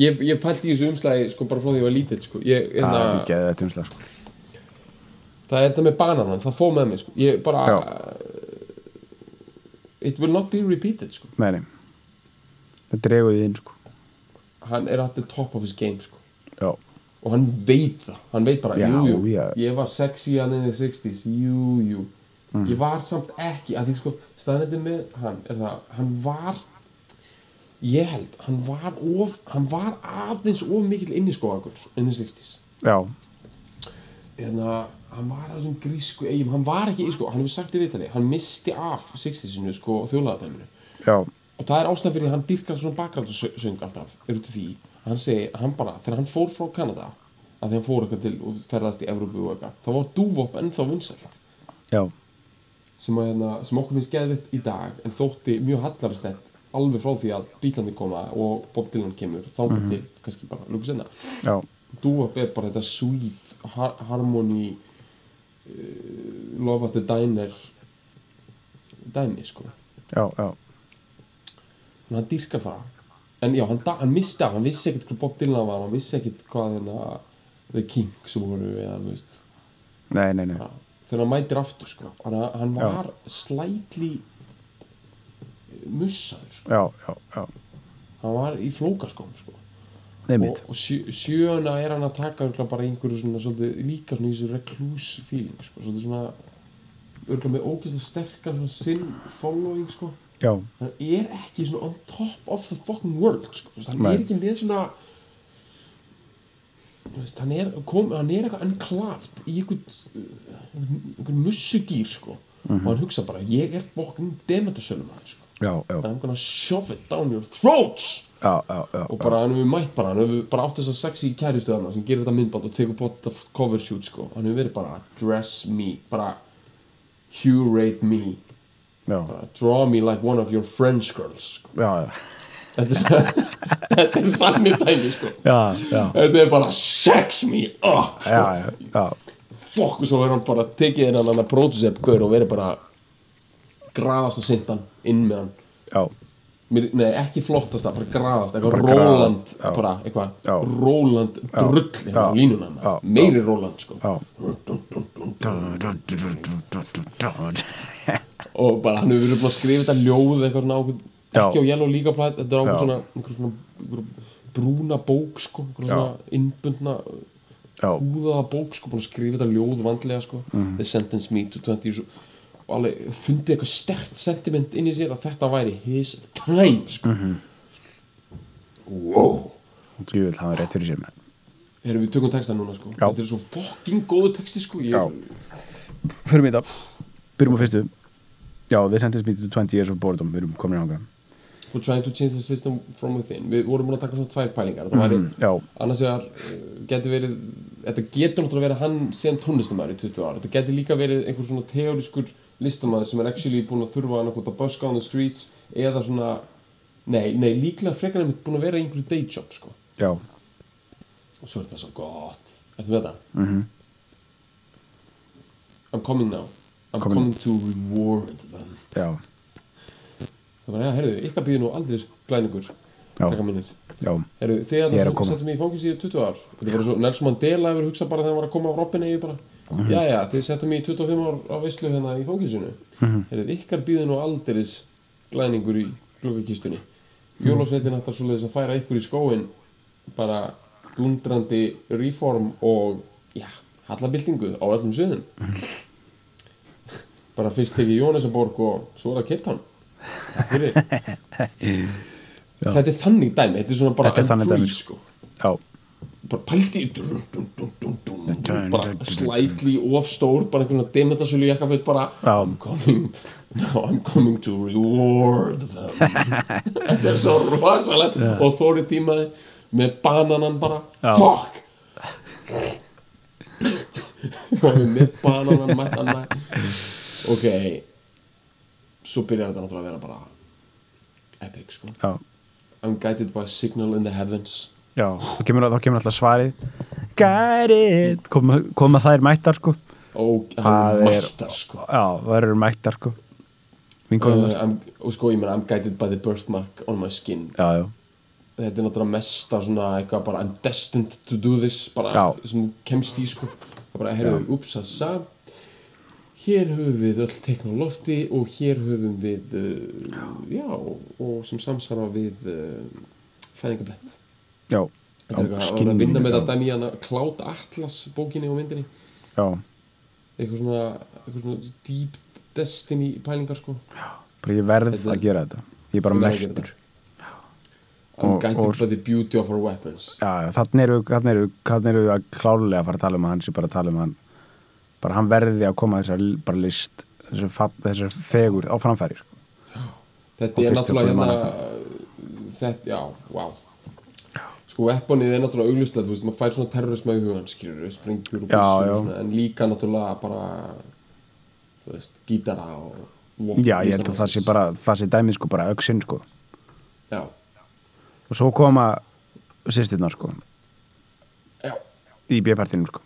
Ég, ég pælti í þessu umslæði sko bara frá því ég var lítill sko. ég, hérna, ekki þetta umslag sko. það er þetta með bananan, það fóð með mig sko. ég bara Já. it will not be repeated sko. nei það því inn sko. hann er the top of his game sko. já, og hann veit það, hann veit bara Já, jú, ég var sexy hann in the 60s, jú, jú Mm. ég var samt ekki, að því sko staðnættið með hann er það, hann var ég held, hann var of, hann var aðeins of mikill inniskóakur in the 60s já, hérna, hann var að þessum grísku eigum, hann var ekki í sko, hann hefur sagt í viðtali, hann misti af 60-sinu sko þjólaðadæminu já, og það er ástæðan fyrir því að hann dyrkar svona bakgrændasöng alltaf, er út af því. Hann segir, hann bara, þegar hann fór frá Kanada að því hann fór eitthvað til og ferðast í Evrópu og eitthvað, þá var dúvop ennþá vinsælt. Já, sem, að, hérna, sem okkur finnst geðvitt í dag en þótti mjög hallarslegt alveg frá því að Bílandi koma og Bob Dylan kemur þá til, kannski bara lugu senna já, dúvop er bara þetta sweet har harmony uh, love at the diner dæmi sko. Já, já, en hann dyrkar það. En já, hann, hann misti af, hann vissi ekkert hvað Bob Dylan var hann vissi ekkert hvað hérna The Kinks voru eða, þú veist. Nei, nei, nei. Bara, þegar hann mætir aftur sko. Hann, hann var slætli mussaður sko. já, já, já, hann var í flókaskóm sko og, og sjö, sjöuna er hann að taka bara einhverju svona svolítið, líka svona í þessu recluse feeling sko, svolítið svona örgulega með ógeðslega sterkan svona sin following sko hann er ekki svona on top of the fucking world sko. Hann Nei. er ekki með svona veist, hann er, er eitthvað enklavt í einhvern mussugýr sko. og hann hugsa bara ég er fucking dementasölum hann sko. I'm gonna shove it down your throats já, já, já, og bara hann hefur mætt bara hann hefur bara átt þess að sexy kæristu þarna sem gerir þetta myndband og tekur bort þetta cover shoot sko. hann hefur verið bara dress me bara curate me bara, draw me like one of your French girls sko. þetta er, þetta er þannig dæmi sko. þetta er bara sex me up sko. fokk og svo er hann bara tekið hann að producer gaur og verið bara graðast að synda hann inn með hann. Já, Mér, nei ekki flottasta, bara graðast eitthvað Róland, bara eitthvað. Róland drull hérna á línuna maður. meiri Róland sko. Og bara hann hefur verið búin að skrifa þetta ljóð eitthvað svona ákveð, ekki á Yellow Liga plæt þetta er ákveð svona, svona einhver brúna bók sko, svona innbundna húðaða bók sko, búin að skrifa þetta ljóð vandlega sko, Mhm. they sentence me to 20 years alveg fundið eitthvað stert sentiment inn í sér að þetta væri his time sko. Mhm. wow. Djúvill, það var rétt fyrir sér Erum við tökum texta núna sko. Þetta er svo fucking góðu texti sko. Ég. Förum í þetta. Byrjum á fyrstu. Já, Sentence Me to 20 Years of Boredom. Við erum komin í hanga For trying to change the system from within. Við vorum búin að taka svona tvær pælingar. Það væri, Já, annars vegar uh, geti verið Þetta getur náttúrulega verið hann síðan tónlistamæður í 20 ára Þetta geti líka verið einhver svona teóriskur listamæður sem er actually búin að þurfa annað að buska on the streets eða svona Nei, nei, líklega frekar einmitt búin að vera einhverju day job sko. Já, Og svo er þetta svo gott. Ertu með það? mhm. I'm coming now. I'm Coming. coming to reward them. Já, Það var, já, heyrðu, ykkar býður nú aldrei glæningur Já. Ég er að að það settum mig í fangins í 20 ár Þetta var svo Nelson Mandela hefur hugsað bara þegar hann var að koma á Robin eigi bara Mhm. Já, já, þið settum í 25 ár á veislu hérna í fanginsinu Mhm. Heyrðu, ykkar býður nú aldeiris glæningur í gluggakistunni Mhm. Jólasveitin ætlar svoleiðis að færa ykkur í skóin bara dundrandi reform og, já, hallabildingu á öllum sviðum bara fyrst tekið Jónesaborg og svo er það Já. Þetta er þannig dæmi, þetta er svona bara þannig free, dæmi, sko já, bara dum, bara slightly of stór bara einhvern veginn dementasölu jakkaföt bara Já. I'm coming Now I'm coming to reward them. Þetta er svo rosalegt. Og þóri tímaði með bananan bara Já. Fuck! Með bananan mættan ok svo byrjar þetta náttúrulega að vera bara epic sko. Já, I'm guided by a signal in the heavens já, þá kemur, þá kemur alltaf svarið. Guided koma, koma þær mættar sko. Og Það er- mættar sko. Já, þær eru mættar sko. Uh, I'm, og sko ég meina I'm guided by the birthmark on my skin. Já, já, þetta er náttúrulega mesta svona eitthvað bara I'm destined to do this bara Já. sem kemst í sko. Það er bara, heyrðu, ups, að sa. Hér höfum við öll teikn á lofti og hér höfum við uh, já, og sem samsvara við uh, fæðingabett já, þetta er að vinna með þetta hana Cloud Atlas bókinni og myndinni. Já, eitthvað svona, eitthvað svona deep destiny pælingar sko. Bara ég verð Þetta- að gera þetta. Ég er bara að merktur. I'm guided by the beauty of our weapons. Já, já, þannig eru, eru að klálega að fara að tala um að hann sé bara að tala um að hann bara hann verði að koma þessar bara list þessar, þessar fegur á framfæri sko. Þetta er náttúrulega hérna þetta, já, wow sko weaponið er náttúrulega auglustlega þú veist, maður fær svona terrorisma í hugan skilur, sprengjur og Já, já. svona, en líka náttúrulega bara þú veist, gítara og vopn já, ég held að það sé bara það sé dæmið sko bara auksinn sko. Já, og svo koma sýstirnar sko. Já, í B-partinu sko.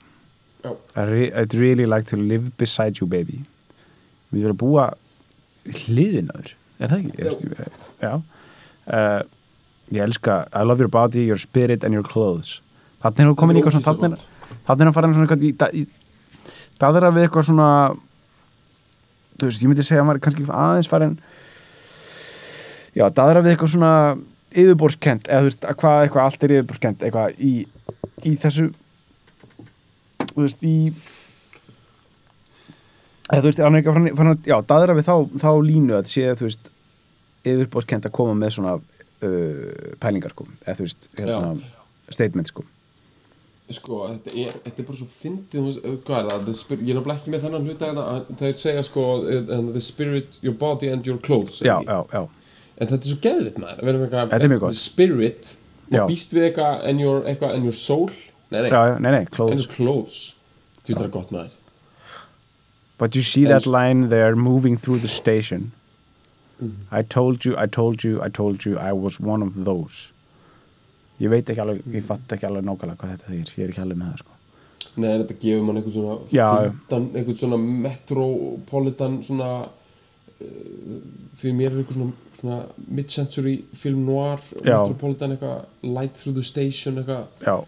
Já, I I'd really like to live beside you baby. Við verðum að búa hliðin á þér er það ekki? Jú. já. Uh, ég elska I love your body, your spirit and your clothes. Þannig er hún komin í eitthvað svona þannig er hann farin svona eitthvað í, da- í daðra við eitthvað svona þú veist, ég myndi segja að var kannski aðeins farin já, daðra við eitthvað svona yfirborskent, eða þú veist, að hvað eitthvað allt er yfirborskent, eitthvað í, í þessu þú veist, í eða þú veist, hann er eitthvað farin, farin að, já, daðra við þá, þá línu að sé, þú veist yfirborskent að koma með svona uh, pælingar, sko, eða þú veist hérna, statement, sko. Sko, þetta er, þetta er bara svo fyndið, uh, hvað er það? Ég er náttúrulega ekki með þennan hluta hérna, að það segja sko, uh, the spirit, your body and your clothes já, já, já, en þetta er svo geðvitt maður. Þetta er mjög gott. the spirit og býst við eitthvað and your, eitthvað, and your soul? Nei, nei, nei, nei, and clothes. Your clothes það er gott maður. But you see En- that line there moving through the station. I told you, I told you, I told you I was one of those. Ég veit ekki alveg, ég fatt ekki alveg nákvæmlega hvað þetta þýr. Ég er ekki alveg með það, sko. Nei, þetta gefur mann einhvern svona Já, fyndan, einhvern svona metropolitan svona uh, fyrir mér er einhvern svona, svona mid-century film noir Já. metropolitan eitthvað light through the station eitthvað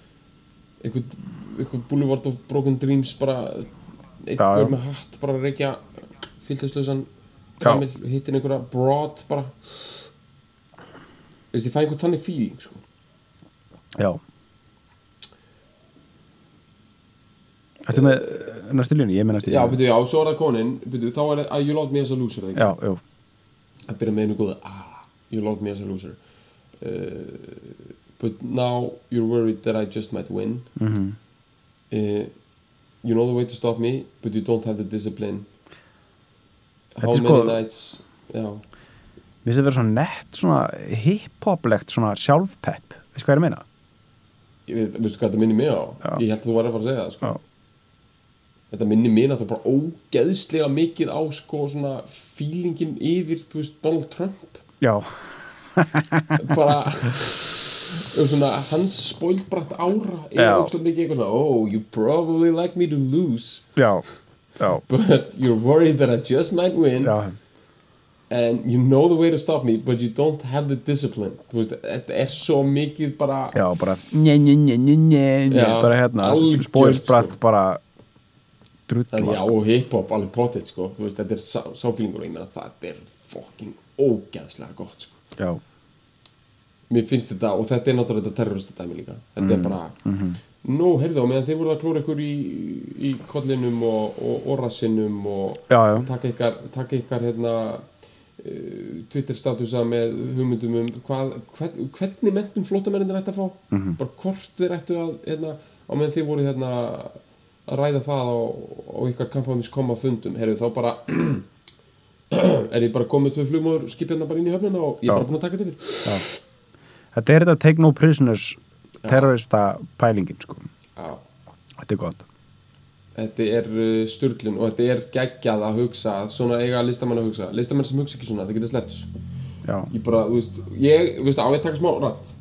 einhvern, einhvern boulevard of broken dreams bara Já, einhver já. með hatt bara reykja fylltislausan Já. Kamil hittin einhverja broad bara Þú veist, ég fæ einhvern þannig feeling sko. já. Þetta með eh, næstu línu, ég er með næstu já, línu. byrju, já, svo er það konin byrju, þá er það, you loved me as a loser? Já, já, að byrja með einu góða ah, you loved me as a loser uh, but now you're worried that I just might win mhm. uh, you know the way to stop me but you don't have the discipline how er many sko- nights já, Mér finnst þetta vera svona nett, svona hip-hoplegt, svona sjálfpepp. Veistu hvað ég er að veit, veistu hvað þetta minnir mig á? Já. ég held að þú var að fara að segja það sko. Þetta minnir mig náttúrulega bara ógeðslega mikið á sko svona feelingin yfir þú veist Donald Trump. Já, bara um svona hans spoilbrætt ára er ógeðslega mikið eitthvað svona oh you probably like me to lose. Já, já, but you're worried that I just might win. Já, and you know the way to stop me but you don't have the discipline. Þú veist, þetta er svo mikið bara já, bara nje, nje, nje, nje, nje, nje, Já, bara hérna, algjört, spóilsbratt sko. bara drull, já, og hip-hop, alveg potið sko. Þú veist, þetta er sá- sáfílingur og ég meina það er fucking ógeðslega gott sko. já, mér finnst þetta, og þetta er náttúrulega þetta terrorista dæmi líka. Þetta Mm, er bara mhm. Nú, heyrðu á, meðan þið voruð að klóra ykkur í, í kollinum og, og, rassinum og já, já, taka ykkar, taka ykkar hérna uh, Twitter statusa með hugmyndum um hvað, hvern, hvernig mentum flótamennir ætti að fá. Mhm. bara hvort þeir ættu að hérna, á meðan þið voru hérna að ræða það á, á ykkar kampáðumins koma fundum. Heyrðu þá bara er ég bara komið tvö flugmóður skipjarna bara inn í höfnina og ég er Já. bara búin að taka þetta yfir. Þetta er þetta take no prisoners terrorista pælingin sko. Já, þetta er gott. Þetta er uh, sturlun og þetta er geggjað að hugsa svona eiga listamenn að hugsa. Listamenn sem hugsa ekki svona, það getur já, ég bara, þú veist, ég, þú veist, á ég taka smá rætt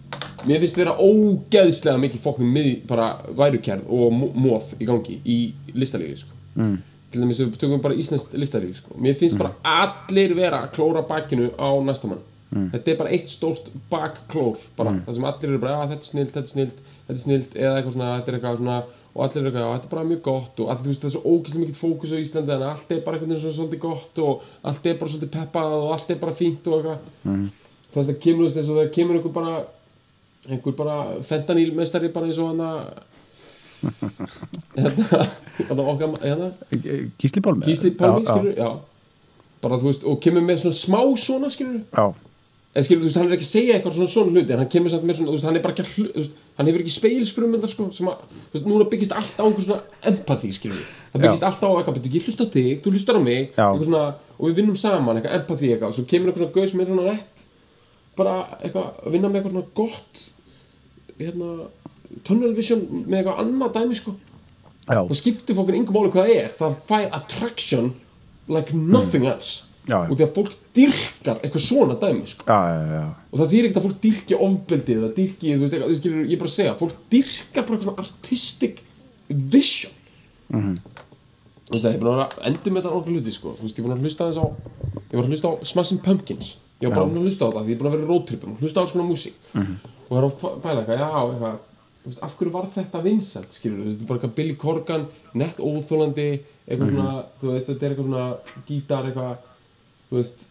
mér finnst vera ógeðslega mikið fóknum mið, bara værukerð og mó- móð í gangi í listalífi, sko. Mm. til dæmis við tökum bara íslenskt listalífi, sko. Mér finnst bara allir vera að klóra bakinu á næsta mann þetta er bara eitt stórt bakklór bara, það sem allir eru bara, já, þetta er snilt, þetta er snilt þetta er snilt, eða eitthvað svona, þetta er eitthvað svona og allir eru eitthvað, þetta er bara mjög gott og allir, þú veist, það er svo ógeðslega mikið fókus á Íslandi en allt er bara veginn svona svolítið gott og allt er bara svolítið peppað og allt er bara fínt og eitthvað. Þess að kemur eins og það kemur einhver bara einhver bara fentanýlmestari bara eins og hann hérna hérna okkar hérna. Gísli Pálmi Gísli Pálmi skilur já. bara þú veist og kemur með svona smá svona skilur já, eða skilur þú veist hann er ekki að segja eitthvað svona svona hluti en hann kemur samt með svona þú veist hann er bara ekki hlu, veist hann hefur ekki speilsfrumundar sko sem að þú veist núna byggist allt á einhver svona empathy skilur það byggist allt á eitthvað betur ég hlusta þig þú hlustar á mig Já. eitthvað svona og við vinnum saman eitthvað empathy eitthvað og svo kemur eitthvað svona gauð sem er svona rétt bara eitthvað að vinna með eitthvað svona gott hérna tunnel vision með eitthvað annað dæmi sko já, það skiptir fólkin yngum máli hvað það er það fær attraction like nothing else. Og því að fólk dyrkar eitthvað svona dæmi sko. og það þýr ekkert að fólk dyrki ofbeldið eða dyrki, þú veist, eitthvað, skilur, ég er bara að segja fólk dyrkar bara eitthvað svona artistic vision. Þú veist það, vera að endur með þetta hluti sko. þú veist, ég er búin að hlusta þess á ég var að hlusta á Smashing Pumpkins. Ég var bara að hlusta á það því ég er búin að vera í roadtripum hlusta á alls konar músík. Og það er að pæla eitthvað, já, eitthvað veist, af hverju var þetta vinsælt, skilur þú veist, bara eitthvað Billy Corgan, nett óþólandi eitthvað svona, þú veist, þetta er eitthvað svona gítar, eitthvað þú veist,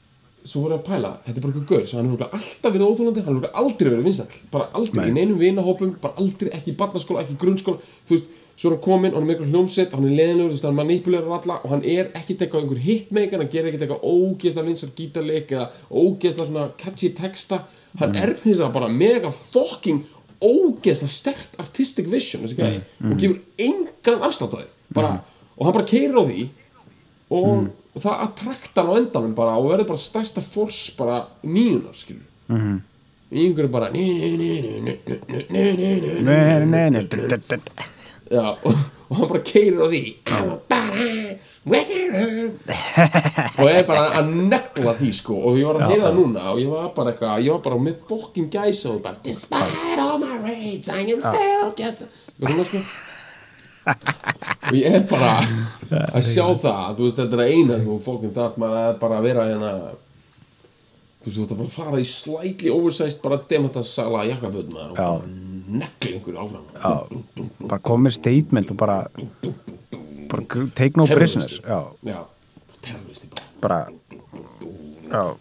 svo voru að pæla. Þetta er bara eitthvað gaur, hann örugglega alltaf verið óþólandi hann örugglega aldrei verið vinsæll, bara aldrei í neinum vinahópum, bara aldrei, ekki í barnaskóla ekki í grunnskóla, þú veist, svo er hann kominn hann er með eitthvað hljómsett, hann er leðilegur, þú veist, hann manipulerar alla og hann er ekkit eitthvað einhver hitmaker, hann gerir ekkit eitthvað ógeðslega vinsæll gítarleik eða ógeðslega svona catchy texta. Hann er hins vegar bara mega fucking ógeðslega stert artistic vision gæði og gefur engan afslátt á því. Bara, og hann bara keirir á því og og það attraktar á endanum bara og verður bara stærsta fors bara nýjunar skilur mm -hmm. í yngur bara já, og, og hann bara keirir á því og er bara að negla því sko og ég var að heyra núna og ég var bara eitthvað ég var bara með fokkin gæsa og bara despite all my raids I am still just og hún var sko og ég er bara að sjá það, veist þetta er eina sem fólkin þarf maður er bara að vera hérna þú veist þú þarf bara að fara í slightly oversized bara demantasala jakkaföldmaður og bara negla einhverju áfram. Já, bara komið statement og bara, bara take no prisoners. Já, Já, terroristi bara. Bara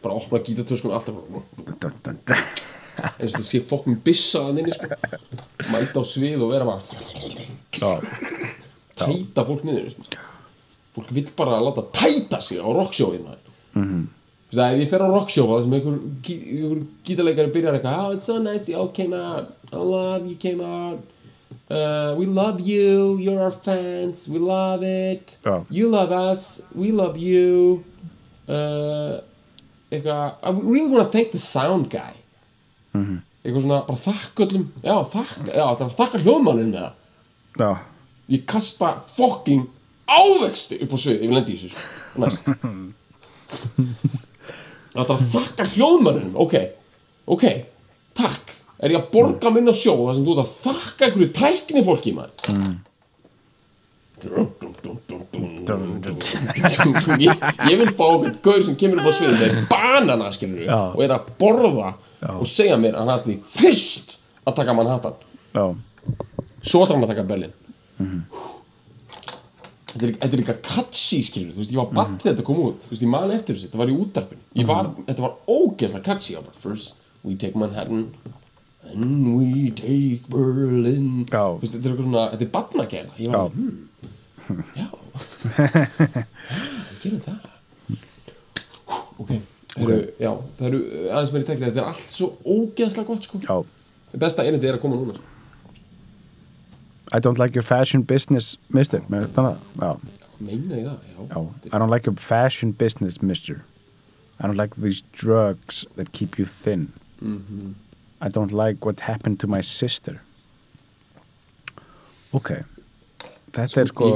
bara opna gítartöskun alltaf bara, d- d- d- eins og það sé fokkin bissa að inni sko. Mæta á svið og vera bara tæta fólk niður sko. fólk vill bara láta tæta sig á rocksjóið maður. Mm -hmm. ef ég fer á rockshow það sem einhver, einhver gítarleikari byrjar eitthvað oh it's so nice you all came out. I love you came out. Uh, we love you you're our fans we love it. Já. you love us we love you. Uh, eitthvað I really want to thank the sound guy eitthvað svona bara þakka öllum já, þakka, já, það er að þakka hljóðmannin með það. Já, ég kasta fucking ávexti upp á svið, ég vil lendi í þessu sko. næst. Það er að þakka hljóðmanninum ok, ok, takk. Er ég að borga minna sjó þar sem þú ert að þakka einhverju tækni fólki maður ég, ég vil fá einhvern gaur sem kemur upp á svið með banana skilur og er að borða og segja mér að hann hætti fyrst að taka Manhattan. Já, svo ætlar hann að taka Berlin þetta er, þetta er líka catchy skilur, þú veist, ég var bann þegar þetta kom út. Þú veist, ég man eftir þessu, þetta var í útarpinu ég var, þetta var ógeðslega catchy. First we take Manhattan and we take Berlin. Já. þú veist, þetta er eitthvað svona, þetta er barnagæla ég var Já. hmm, já. Já, gerum það. Ok, heru, já það eru aðeins meiri texti, þetta er allt svo ógeðslega gott sko, besta einandi er að koma núna sko. I don't like your fashion business mister. Meina ég það, I don't like your fashion business mister. I don't like these drugs that keep you thin. I don't like what happened to my sister. Ok. Þetta er sko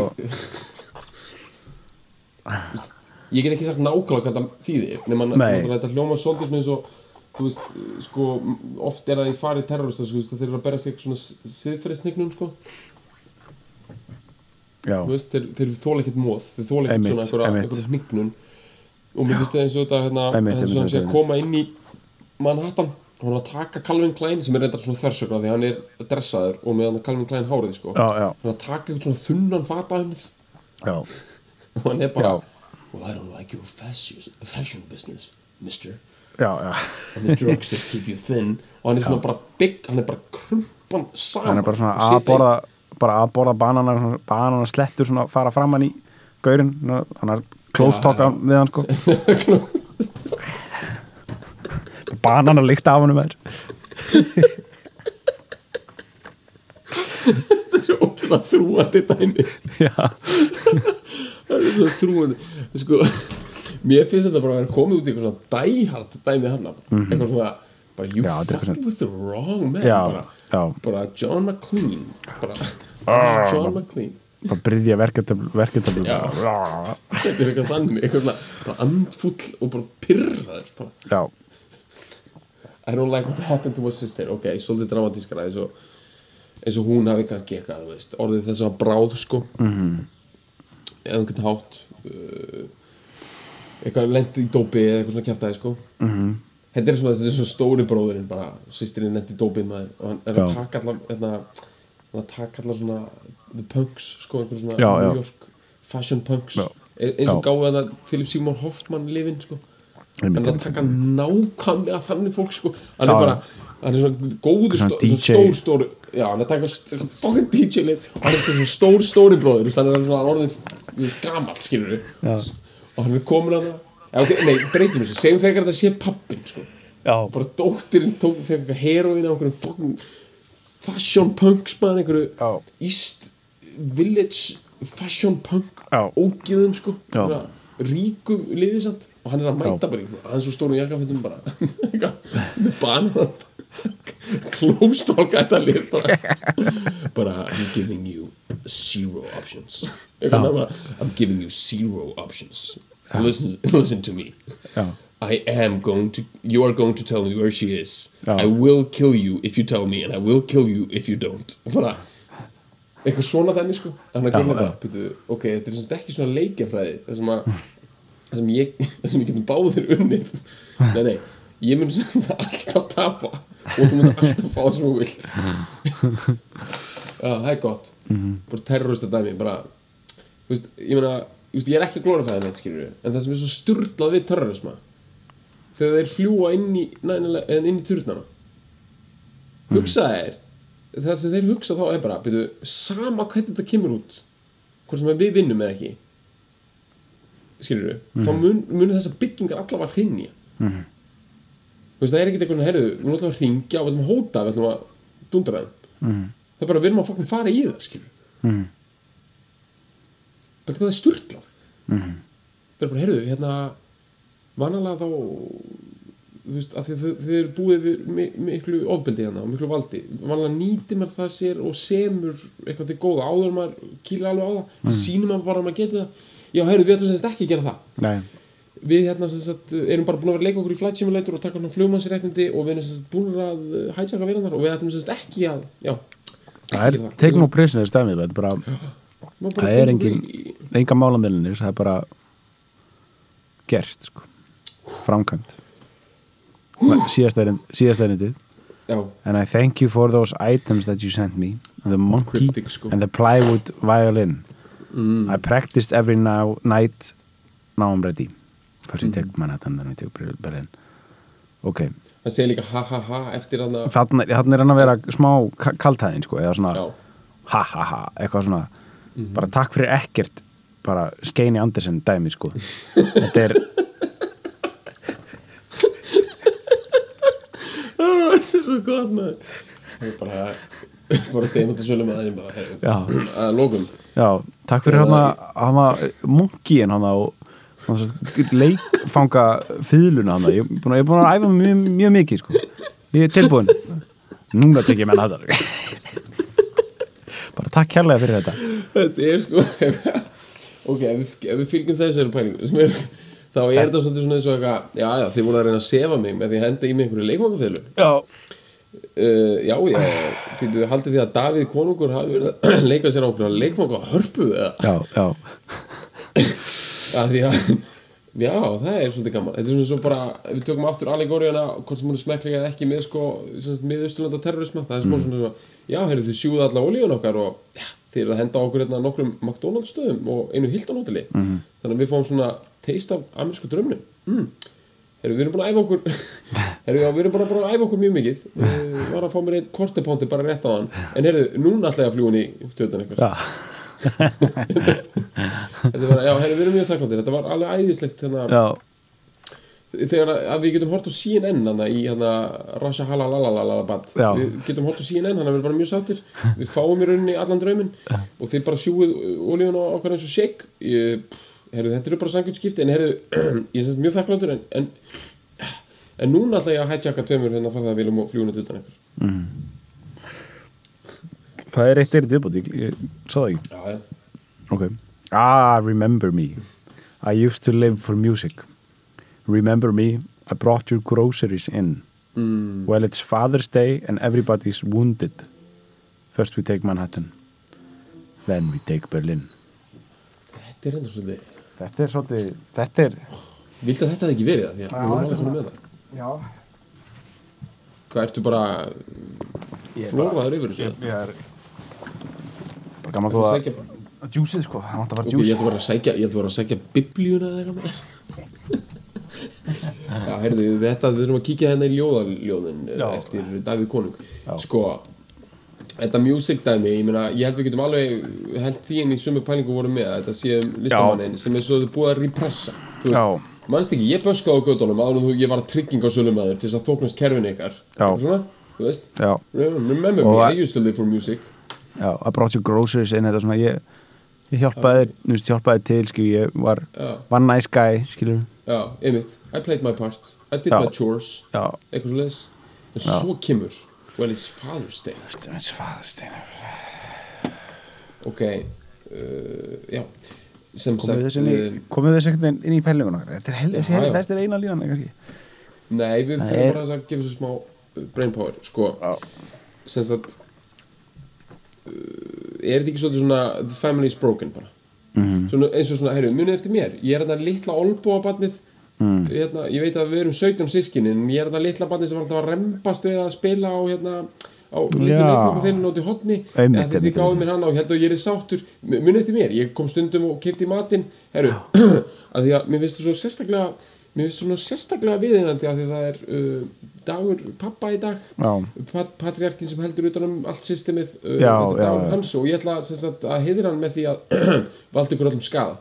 ég, get ekki sagt nákvæmlega hvað það þýðir nema náttúrulega þetta hljóma svolítið með svo þú veist, sko, oft er það í fari terrorista, sko, þeir eru að berja sig svona siðferðisnignum, sko. Já, þú veist, þeir, þeir þóla ekkert móð þeir þóla ekkert svona einhverja, einhverja hnignun og mér finnst það eins og þetta hérna, eins og hann sé að koma inn í Manhattan og hann er að taka Calvin Klein sem er reyndar svona þversögna því hann er dressaður og með hann Calvin Klein hárið sko. Já, já, hann er að taka eitthvað svona þunnan fataðumir já. og hann er bara Já. Well I don't like your fashion, fashion business mister. Já, já. and the drugs that keep you thin. Og hann er svona bara bygg, hann er bara krumpan saman. Hann er bara svona og að sitja í- borða bara að borða banana, svona- banana slettur svona fara framann í gaurinn hann er close Já, talk já. við hann sko. Banana líkt af hann með þetta er svo ótrúlega þrúandi dæmi. Já, það er svo þrúandi sko, mér finnst þetta bara að vera komið út í eitthvað svona dæhart dæmi hann eitthvað svona, bara you. Já, er eitthvað fucked with the wrong man Já, bara, já. bara John McClean bara, Ah. John McClean bara bryðja verketablu Já. þetta er eitthvað þannig eitthvað svona bara andfull og bara pyrraður bara, I don't like what happened to my sister ok, svolítið dramatískara eins og, hún hafi kannski eitthvað orðið þess að bráð sko mm Mhm. -hmm. Eða einhvern hátt uh, eitthvað lendi í dópi eða eitthvað svona kjæftæði sko mm. -hmm. þetta er svona, þetta er svona stóri bróðurinn bara, sýstirinn lendi í dópi maður og hann er að Já. taka allar hérna, að taka allar svona the punks sko, einhver svona Já, já. New York fashion punks Já. E- eins og Já. gáði þetta Philip Seymour Hoffman lifin sko hann er að taka nákvæmlega þannig fólk sko hann Já, er bara, já. Hann er svona góður Svona svona stór stóri já, hann er að taka st- fucking DJ lif og hann er svona stór stóri bróður hann er svona orðin gamall skilur við Já. og hann er komin að það já, ok, nei, breytum þessu, segjum frekar að þetta sé pappin sko. Já, bara dóttirinn tók fekk eitthvað heroin á einhverjum fucking fashion punks maður einhverju Já. East Village fashion punk Já. ógiðum sko. Já. Svona ríkum liðisamt og hann er að mæta bara í svona- hann er svo stórum jakkafötum bara. Með banan klóstólka þetta lið bara. Bara I'm giving you zero options. Bara, I'm giving you zero options. Listen, listen to me. I am going to you are going to tell me where she is. I will kill you if you tell me and I will kill you if you don't. Bara eitthvað svona dæmi sko. Þannig að já. bara, byrju, ok, þetta er semst ekki svona leikjafræði það sem að það sem ég, það sem ég getum báðir unnið. Nei, nei, ég mun sem það alltaf tapa og þú mun alltaf fá það þú vilt. Já, það er gott. Bara terrorista dæmi, bara þú veist, ég þú veist, ég er ekki að glórifæða neitt, skilur en það sem er svo sturlað við terrorisma þegar þeir fljúa inn í, í turnana. Hugsa þeir það sem þeir hugsa þá er bara byrju, sama hvernig þetta kemur út hvort sem við vinnum eða ekki. Skilur við þá mun, mun þessar byggingar allavega hrinja mm þú veist það er ekkert eitthvað svona herðu, við alltaf að hringja og við ætlum að hóta við ætlum að dundra þeim mm. það er bara við erum að fokkum fara í það mm. það er sturlað mm. það er bara herðu, hérna vanalega þá þú veist, að þið, þið, eru búið miklu ofbeldi hérna og miklu valdi vanlega nýtir maður það sér og semur eitthvað til góða áður maður kýla alveg á það mm. sýnum maður bara að maður geti það já, heyrðu, við ætlum sem sagt ekki að gera það nei, við hérna sagt erum bara búin að vera að leika okkur í flight simulator og taka svona flugmannsréttindi og við erum sagt búin að hætjaka verannar og við ætlum ekki að já, það er take no prisoners stæmið, er það er engin, í- enga málamillinir það er bara gert sko. framkvæmt. Síðast erindið já, and I thank you for those items that you sent me the monkey Cryptic, sko. and the plywood violin. I practiced every now, night now I'm ready fyrst ég tek Manhattan þannig ég tek Berlin ok, hann segir líka ha ha ha eftir hann að þannig er hann að vera smá ka- kaltæðin sko, eða svona já, ha ha ha, eitthvað svona. Bara takk fyrir ekkert bara Skeini Andersen dæmi sko. Þetta er, þetta er svo gott maður. Það er bara bara að þeim bara heyrðu, Já. að lókum já, takk fyrir hann að munkiðin hann og leikfanga fýðluna hann ég er búin að, ég er búin að æfa mjög, mjög mikið sko. ég er tilbúin núna tek ég með þetta bara takk kærlega fyrir þetta. Þetta er sko ok, ef við, ef við fylgjum þessari pælingu sem er, þá er þetta svolítið svona eins og eitthvað já, já, þið voru að reyna að sefa mig með því að henda í mig einhverju leikfangafæðlu já, uh, já, já, býtu, haldið því að Davíð konungur hafi verið að leika sér á einhverja leikfanga hörpu eða? Já, já, að því að já, það er svolítið gaman. Þetta er svona svo bara, við tökum aftur allegóriðana hvort sem hún er smekklega eða ekki með sko með austurlanda terrorisma, það er svona svona já, heyrðu þið sjúða alla olíun okkar og já, þið eru að henda okkur hérna nokkrum McDonalds stöðum og einu Hilton hoteli þannig að við fáum svona teist af amerísku drömnum mm. heyrðu, við erum búin að æfa okkur heyrðu, já, við erum bara, bara að æfa okkur mjög mikið. Uh, var að fá mér einn kortepánti bara rétt á hann. En heyrðu, núna ætla ég að fljúa var, já, heyrðu, við erum mjög þakkláttir. Þetta var alveg æðislegt hérna, þegar að, við getum hort á CNN hana, í hana, Rasha Halalalalabad við getum hort á CNN, þannig að við erum bara mjög sáttir. Við fáum í rauninni allan drauminn. Og þið bara sjúið olíun á okkar eins og shake. Heyrðu, þetta eru bara sangjum skipti en heyrðu, ég er sem sagt mjög þakkláttur en, en, en núna ætla ég að hijacka tveimur hérna að fara það að viljum og fljúinu utan ykkur það er eitt erið viðbútt ég, sá það ekki. Já, já, ok. Ah, remember me. I used to live for music. Remember me. I brought your groceries in. Mm, well it's Father's Day and everybody's wounded. First we take Manhattan. Then we take Berlin. Þetta er enda svolítið þetta er svolítið þetta er viltu að þetta hefði ekki verið það, því að við vorum alveg konum með það? Já. Hvað ertu bara flóraður yfir þessu? Ég er bara gaman að góða bara- djúsið sko. Það ætla að vera að sækja, ég ætla að vera að sækja biblíuna eða eitthvað Já, heyrðu, þetta, við erum að kíkja hérna í ljóðaljóðin Já. eftir Davíð Konung. Sko, þetta music dæmi, ég meina, ég held við getum alveg held því inn í sömu pælingu voru með að þetta sé um listamannin sem er svo búið að repressa Já. mannst ekki, ég böskaði á gödunum áður en þú, ég var að trygging á sölumæður til þess að þóknast kerfin ykkar. Já. Svona, þú veist, já. Remember me, að- I used to live for music já I brought your groceries in þetta svona ég ég hjálpaði veist hjálpaði til skilur ég var Já, var nice guy skilur. Já, einmitt, I played my part. I did Já. my chores. Já. Eitthvað svo leiðis en svo kemur well it's Father's Day. It's Father's Day. Ok uh, já. Sem komið sagt inn uh, komið þess ekkert inn í pælingun okkar þetta er hel, þessi Já, hel, já. þetta er eina kannski. Nei við fyrir bara að gefa svo smá uh, brain power sko. Já. sem sagt er þetta ekki svolítið svona the family is broken bara? Mhm. svona, eins og svona, heyrðu, munið eftir mér. Ég er þarna litla olbúabarnið Mm. hérna, ég veit að við erum 17 sískinni en ég er þarna litla barnið sem var alltaf að rembast við að spila á hérna á litlu leikvöku út í Einmitt, eða þið einmitt. mér og ég held að ég er sáttur. Munið eftir mér, ég kom stundum og kefti í matinn herru, að því að mér finnst það svo sérstaklega mér finnst svona sérstaklega viðinandi að því það er uh, dagur pappa í dag. Pat patriarkin sem heldur utan um allt systemið uh, Já, þetta er dagur hans og ég ætla sagt, að heiðra hann með því að valda ykkur öllum skada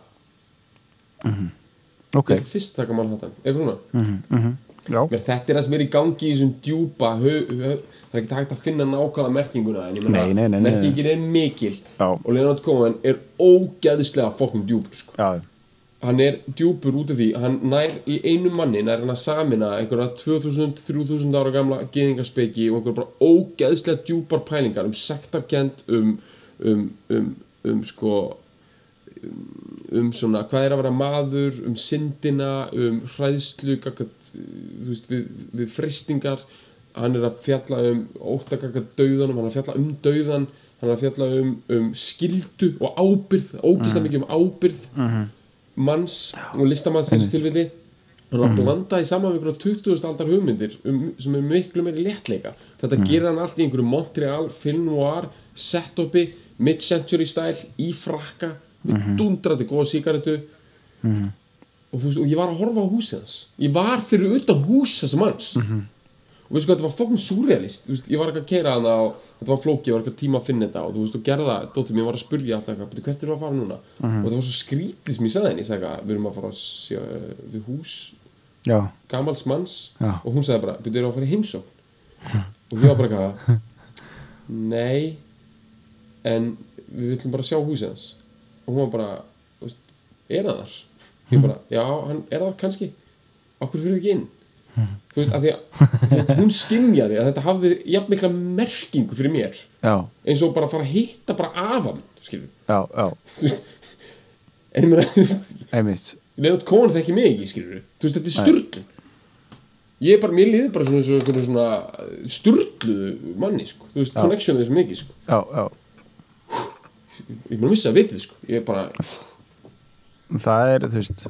ok. Ég ætla fyrst að taka Manhattan, eitthvað svona já. Mér, þetta er það sem er í gangi í þessum djúpa það er ekki hægt að finna nákvæmlega merkinguna en ég nei. merkingin er mikil Já. og Leonard Cohen er ógeðslega fokkum djúpur sko. já hann er djúpur út af því. Hann nær í einu manni nær hann að samina einhverja 2000-3000 ára gamla geðingarspeki og einhverja bara ógeðslega djúpar pælingar um sektarkend um, um, um, um sko um, um svona hvað er að vera maður um syndina, um hræðslu gagnvart, þú veist, við, við freystingar hann er að fjalla um óttakaka dauðanum hann er að fjalla um dauðan hann er að fjalla um, um skildu og ábyrð, ógislega mikið um ábyrð manns og listamannsins tilvilli hann er að blanda í saman við einhverja 20. aldar hugmyndir um, sem er miklu meiri léttleika. Þetta gerir hann allt í einhverju Montreal film noir set-upi mid-century style í frakka með dundrati góða sígarettu. Og þú veist, og ég var að horfa á húsið hans. Ég var fyrir utan hús þessa manns og veistu hvað, þetta var fokkin surrealist. Veist, ég var ekki að keira hana og þetta var flóki, ég var ekki að tíma að finna þetta og þú veist, og gerða, dóttir mér var að spurja alltaf eitthvað, "Bíddu, hvert við að fara núna? Og það var svo skrítið sem ég sagði henni, ég sagði eitthvað, við erum að fara að sjá, við hús já. gamals manns. Já. og hún sagði bara, erum við að fara í heimsókn? Og ég var bara eitthvað nei en við viljum bara sjá húsið hans. Og hún var bara, er það þar? ég bara, já, hann er það kannski. Okkur fyrir við ekki inn þú veist, að að þú veist, hún skinjaði að þetta hafði jafn mikla merkingu fyrir mér já, eins og bara að fara að hitta bara af hann skilur, já, já, þú veist en ég meina, þú veist, einmitt. Leonard Cohen þekki mig ekki, skilur þú veist, þetta er sturglun ég er bara, mér liði bara svona, svona, svona, svona sturgluðu manni, sko. Þú veist, connectionið er svo mikið, sko. Já, já, ég er bara að missa að vitið, sko. Ég er bara, það er, þú veist.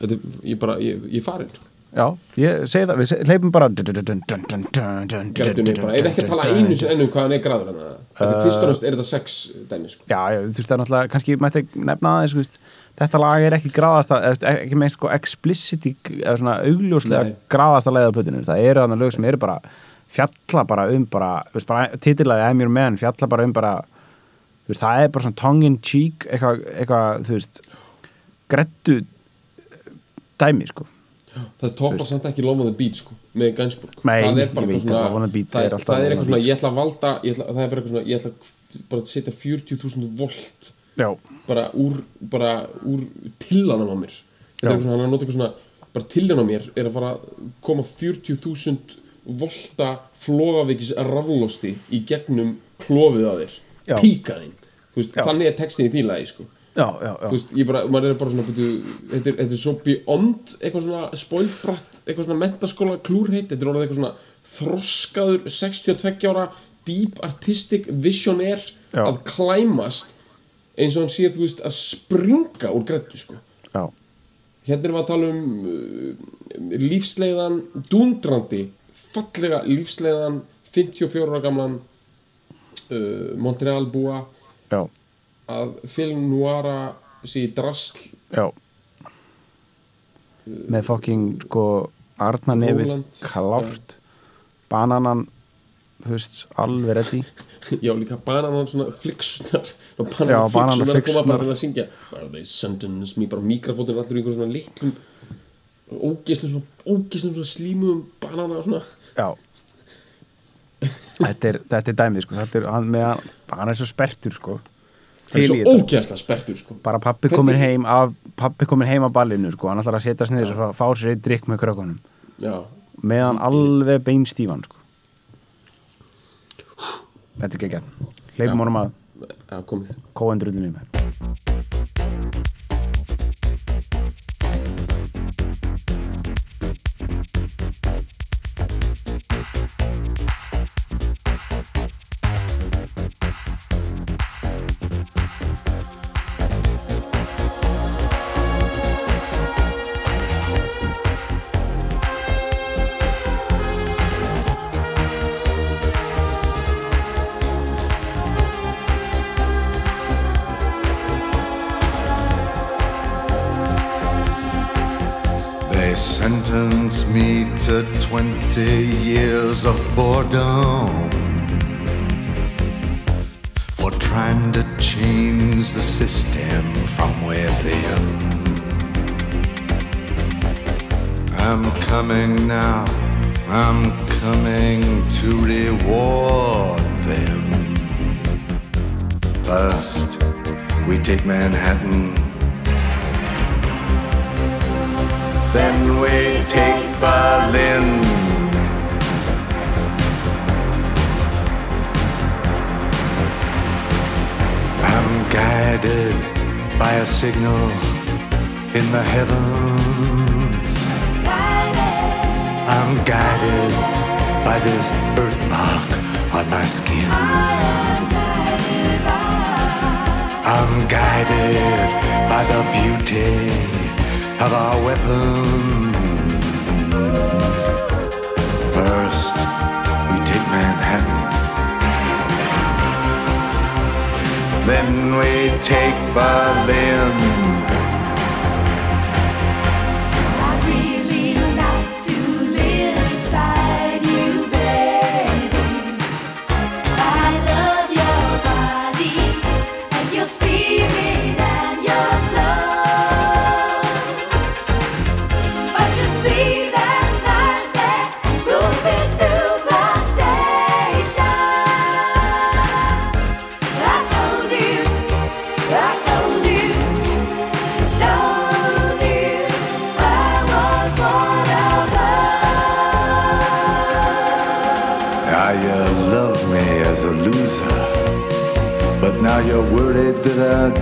Þetta, er- ég bara, ég, ég er farin, sko já, ég segi það, við hleypum bara Gerðunni bara, ef ekki að tala einu sem ennum hvað hann er gráður hann þetta er fyrst og náttúrulega er þetta sex dæmi, sko. Já, já, þú veist, það er náttúrulega, kannski mætti nefna aðeins, þetta lag er ekki graðasta, eða ekki með sko explicit eða svona augljóslega Nei. graðasta leiða plötinu, það eru þannig lög sem eru bara fjalla bara um bara, veist, bara titillaði I'm your man, fjalla bara um bara veist, það er bara svona tongue in cheek eitthvað, eitthvað, þú veist grettu dæmi, sko það toppar samt ekki Love on the Beat, sko með Gainsbourg, Nei, það er bara eitthvað Beat það, er það er eitthvað svona, ég ætla að valda ætla, það er bara eitthvað svona, ég ætla bara að setja 40.000 volt já, bara úr, bara úr tillanum á mér. Þetta er eitthvað svona, hann er að nota eitthvað svona bara tillan á mér er að fara að koma 40.000 volta flóðavikis raflosti í gegnum klofið að þér. Píkaðinn, þannig er textin í því lagi, sko já, já, já. þú veist, ég bara, maður er bara svona byrju, þetta, er, þetta er svo beyond eitthvað svona spoilbratt, eitthvað svona mentaskóla klúrheit, þetta er orðið eitthvað svona þroskaður 62 ára deep artistic visionaire Já. að klæmast eins og hann sé, þú veist, að springa úr grættu, sko já. hérna erum við að tala um uh, lífsleiðan dundrandi, fallega lífsleiðan 54 ára gamlan uh, Montreal búa að film Noara sé drasl. Já. Með fucking sko Arnarnefið, Róland, klárt. Bananan veist, alveg reddi já líka bananan svona fliksunar og Já, bananan fliksunar að koma bara að syngja. Are they sentence me bara mikrofótun allur í einhver svona litlum ógeslum svona ógeslum svona slímum banana svona. Já. Þetta er, þetta er dæmið sko. Þetta er, hann, með, hann er svo spertur sko það er í svo þetta. ógeðslega spertur sko. Bara pappi komin heim af pappi komin heim af ballinu sko. Hann ætlar að setja sniðis og fá sér eitt drikk með krökkunum. Já, meðan alveg beinstífan sko. Þetta er geggjart hleypum honum að já komið. kóendrullinu me to 20 years of boredom for trying to change the system from within. I'm coming now, I'm coming to reward them. First, we take Manhattan. Then we take Berlin. I'm guided by a signal in the heavens. I'm guided by this birthmark on my skin. I'm guided by the beauty of our weapons. First, we take Manhattan. Then we take Berlin.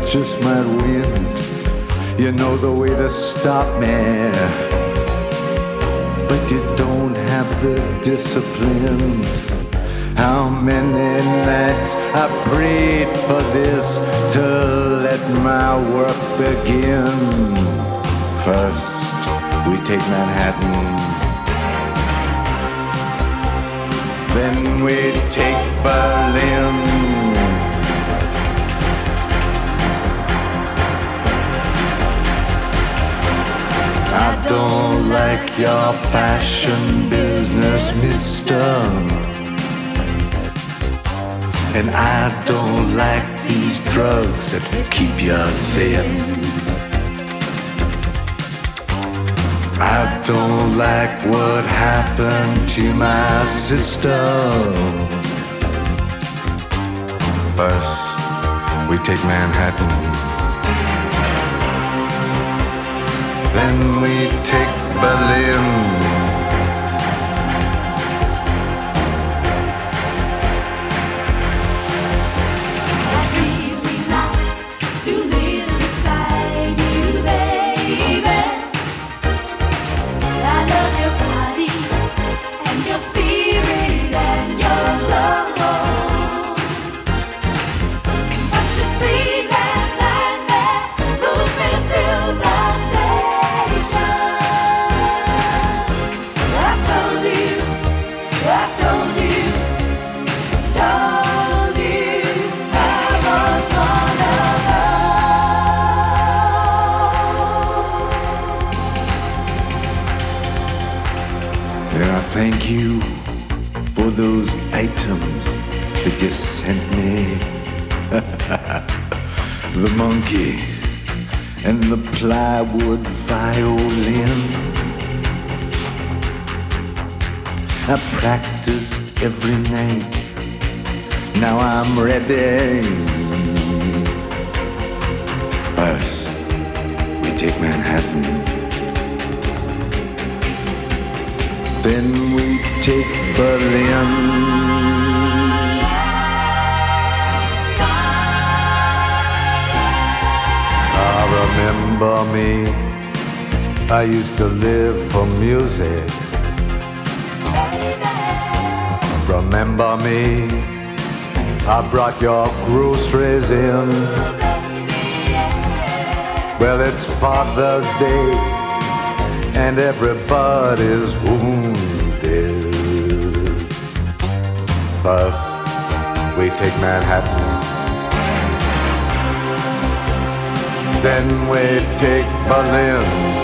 Just might win. You know the way to stop me. But you don't have the discipline. How many nights I prayed for this to let my work begin. First, we take Manhattan. Then we take Berlin. I don't like your fashion business, mister. And I don't like these drugs that keep you thin. I don't like what happened to my sister. First, we take Manhattan. Then we take Berlin. Music. Remember me. I brought your groceries in. Well, it's Father's Day, and everybody's wounded. First, we take Manhattan. Then we take Berlin.